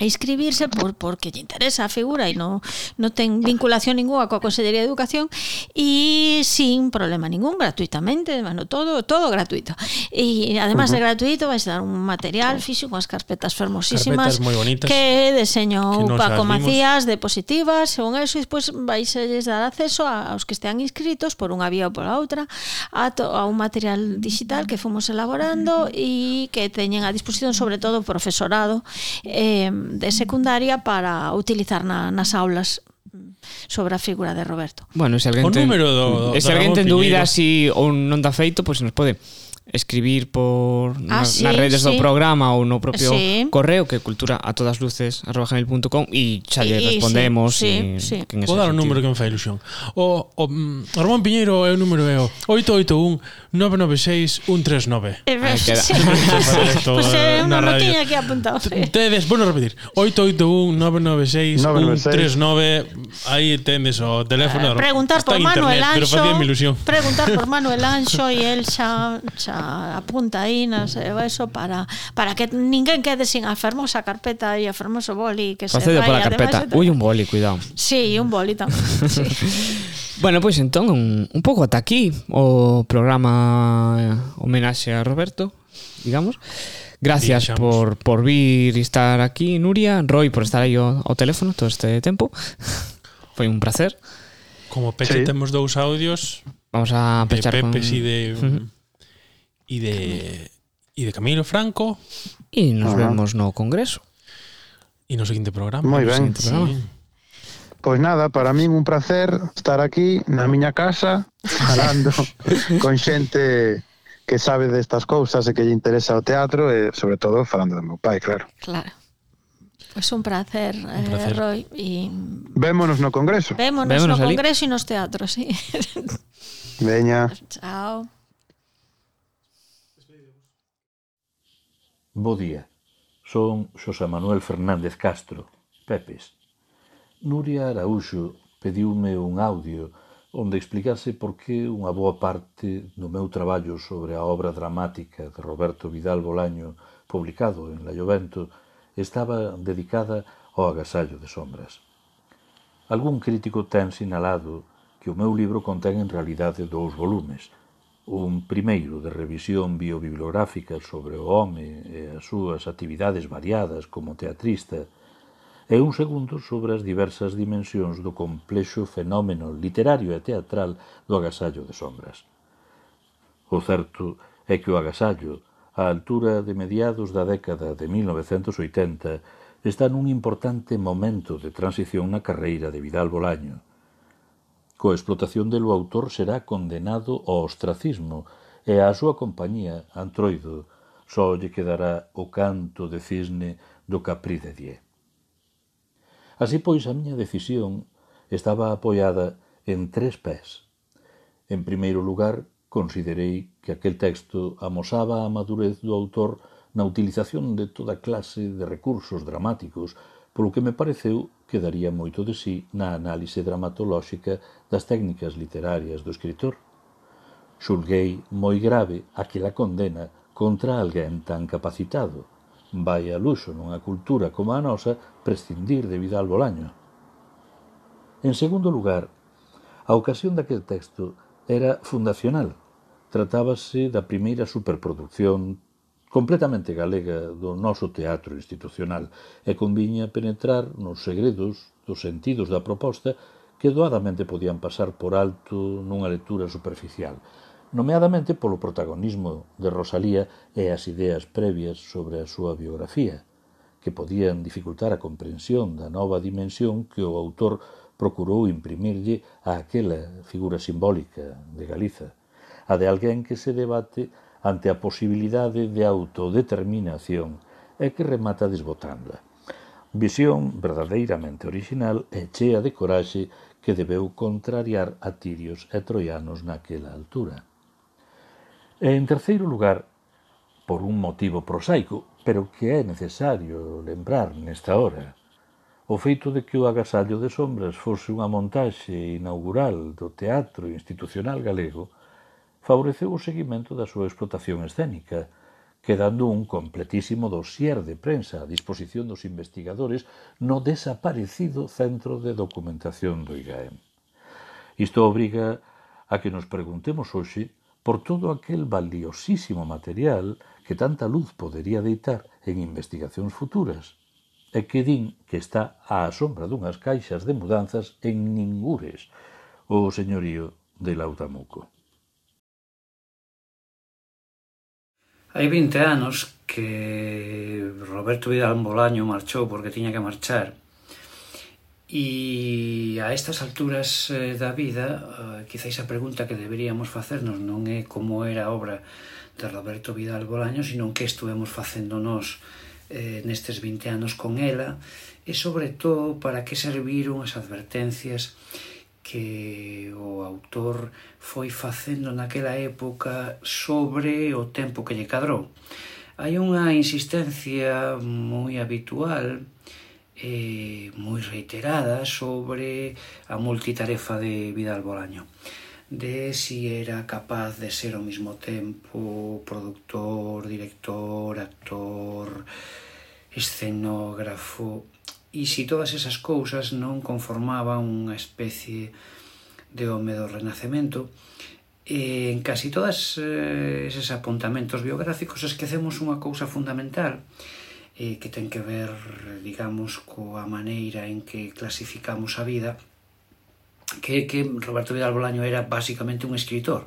e inscribirse por, porque lle interesa a figura e non, non ten vinculación ninguna coa Consellería de Educación e sin problema ningún, gratuitamente, bueno, todo todo gratuito. E además uh -huh. de gratuito vais dar un material físico, unhas carpetas fermosísimas carpetas moi bonitas, que deseñou que Paco Macías de positivas, según eso, e despois vais a dar acceso aos que estean inscritos por unha vía ou pola outra a, to, a un material digital que fomos elaborando e que teñen a disposición sobre todo o profesorado eh, de secundaria para utilizar na, nas aulas sobre a figura de Roberto. Bueno, se alguén ten, número do, do, se alguén ten dúbidas si ou non dá feito, pois pues nos pode escribir por ah, na, sí, nas redes sí. do programa ou no propio sí. correo que cultura a todas luces arroba e xa lle respondemos sí, sí, y, sí. Vou dar o número que me fai ilusión o, o mm, Ramón Piñeiro é o número é o 881-996-139 eh, Aí queda sí. pues, eh, unha notiña que apuntado sí. tedes, bueno repetir 881-996-139 aí tendes o teléfono eh, preguntar por Manuel internet, Anxo preguntar por Manuel Anxo e el xa, xa a, aí nas, e eso para para que ninguén quede sin a fermosa carpeta e a fermoso boli que Procedo se vai. pola carpeta. Además, Ui, un boli, cuidado. Sí, un boli tamén. sí. Bueno, pois pues, entón, un, un pouco ata aquí o programa homenaxe a Roberto, digamos. Gracias Digamos. por, por vir e estar aquí, Nuria. Roy, por estar aí ao, ao teléfono todo este tempo. Foi un placer. Como peche sí. temos dous audios. Vamos a pechar con... Pepe. Si de... Uh -huh e de e de Camilo Franco. E nos Ajá. vemos no Congreso. E no seguinte programa. Moi ben. Programa. Sí. Pois nada, para min un placer estar aquí na miña casa falando con xente que sabe destas cousas e que lle interesa o teatro e sobre todo falando do meu pai, claro. Claro. Pois pues un placer, un eh, placer. Eh, Roy y... Vémonos no Congreso Vémonos, Vémonos no ali. Congreso e nos teatros sí. Veña Chao Bo día. Son Xosé Manuel Fernández Castro, Pepes. Nuria Araúxo pediume un audio onde explicase por que unha boa parte do meu traballo sobre a obra dramática de Roberto Vidal Bolaño publicado en La Llovento estaba dedicada ao agasallo de sombras. Algún crítico ten sinalado que o meu libro contén en realidade dous volumes – un primeiro de revisión biobibliográfica sobre o home e as súas actividades variadas como teatrista, e un segundo sobre as diversas dimensións do complexo fenómeno literario e teatral do agasallo de sombras. O certo é que o agasallo, á altura de mediados da década de 1980, está nun importante momento de transición na carreira de Vidal Bolaño, Coa explotación del o autor será condenado ao ostracismo e á súa compañía, Antroido, só lle quedará o canto de cisne do Capri de Die. Así pois a miña decisión estaba apoiada en tres pés. En primeiro lugar, considerei que aquel texto amosaba a madurez do autor na utilización de toda clase de recursos dramáticos, polo que me pareceu que daría moito de sí na análise dramatolóxica das técnicas literarias do escritor. Xulguei moi grave aquela condena contra alguén tan capacitado. Vai a luxo nunha cultura como a nosa prescindir de Vidal Bolaño. En segundo lugar, a ocasión daquel texto era fundacional. Tratábase da primeira superproducción completamente galega do noso teatro institucional e conviña penetrar nos segredos dos sentidos da proposta que doadamente podían pasar por alto nunha lectura superficial, nomeadamente polo protagonismo de Rosalía e as ideas previas sobre a súa biografía, que podían dificultar a comprensión da nova dimensión que o autor procurou imprimirlle a aquela figura simbólica de Galiza, a de alguén que se debate ante a posibilidade de autodeterminación e que remata desbotándola. Visión verdadeiramente original e chea de coraxe que debeu contrariar a tirios e troianos naquela altura. E en terceiro lugar, por un motivo prosaico, pero que é necesario lembrar nesta hora, o feito de que o agasallo de sombras fose unha montaxe inaugural do teatro institucional galego – favoreceu o seguimento da súa explotación escénica, quedando un completísimo dossier de prensa a disposición dos investigadores no desaparecido Centro de Documentación do IGAEM. Isto obriga a que nos preguntemos hoxe por todo aquel valiosísimo material que tanta luz podería deitar en investigacións futuras, e que din que está á sombra dunhas caixas de mudanzas en Ningures, o señorío de Lautamuco. Hai 20 anos que Roberto Vidal Bolaño marchou porque tiña que marchar. E a estas alturas eh, da vida eh, quizáis a pregunta que deberíamos facernos non é como era a obra de Roberto Vidal Bolaño sino que estuvemos facendo nós eh, nestes 20 anos con ela e sobre todo para que serviron as advertencias que o autor foi facendo naquela época sobre o tempo que lle cadrou. Hai unha insistencia moi habitual eh, moi reiterada sobre a multitarefa de Vidal Bolaño de si era capaz de ser ao mesmo tempo productor, director, actor, escenógrafo, e si todas esas cousas non conformaban unha especie de home do Renacemento, eh, en casi todas eh, eses apuntamentos biográficos esquecemos unha cousa fundamental eh, que ten que ver, digamos, coa maneira en que clasificamos a vida que, que Roberto Vidal Bolaño era basicamente un escritor.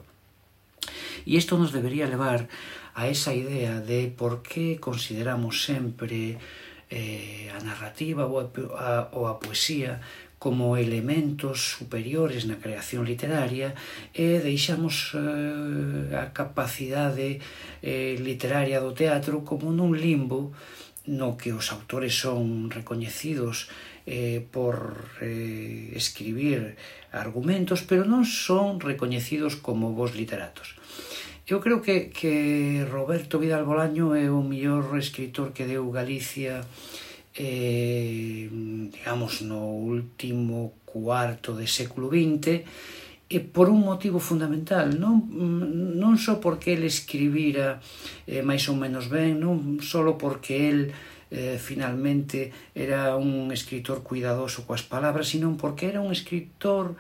E isto nos debería levar a esa idea de por que consideramos sempre eh, a narrativa ou a, a, ou a poesía como elementos superiores na creación literaria e deixamos eh, a capacidade eh, literaria do teatro como nun limbo no que os autores son recoñecidos eh, por eh, escribir argumentos, pero non son recoñecidos como vos literatos. Eu creo que, que Roberto Vidal Bolaño é o mellor escritor que deu Galicia eh, digamos no último cuarto de século XX e por un motivo fundamental, non, non só porque el escribira eh, máis ou menos ben, non só porque el eh, finalmente era un escritor cuidadoso coas palabras, sino porque era un escritor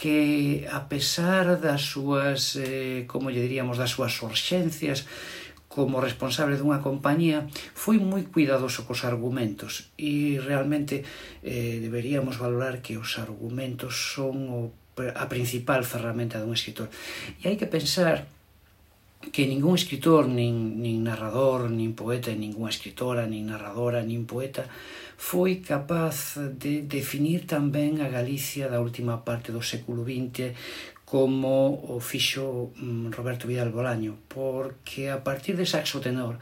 que a pesar das súas, eh, como lle diríamos, das súas urxencias, como responsable dunha compañía, foi moi cuidadoso cos argumentos e realmente eh, deberíamos valorar que os argumentos son o, a principal ferramenta dun escritor. E hai que pensar que ningún escritor, nin, nin narrador, nin poeta, ninguna escritora, nin narradora, nin poeta, foi capaz de definir tamén a Galicia da última parte do século XX como o fixo mm, Roberto Vidal Bolaño, porque a partir de Saxo Tenor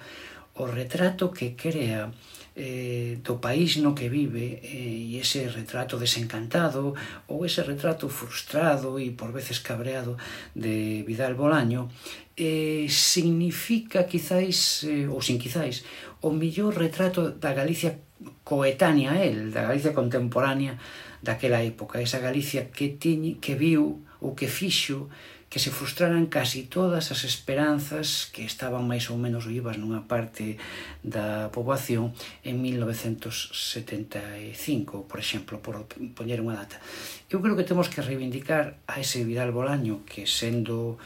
o retrato que crea eh, do país no que vive eh, e ese retrato desencantado ou ese retrato frustrado e por veces cabreado de Vidal Bolaño eh, significa quizáis, eh, ou sin quizáis, o millor retrato da Galicia coetánea a él, da Galicia contemporánea daquela época, esa Galicia que tiñe, que viu ou que fixo que se frustraran casi todas as esperanzas que estaban máis ou menos vivas nunha parte da poboación en 1975, por exemplo, por poñer unha data. Eu creo que temos que reivindicar a ese Vidal Bolaño que sendo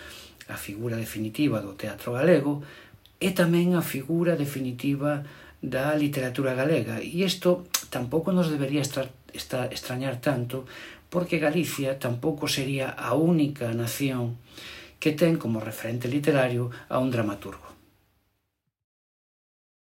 a figura definitiva do teatro galego é tamén a figura definitiva do da literatura galega. E isto tampouco nos debería estar, estar, extrañar tanto, porque Galicia tampouco sería a única nación que ten como referente literario a un dramaturgo.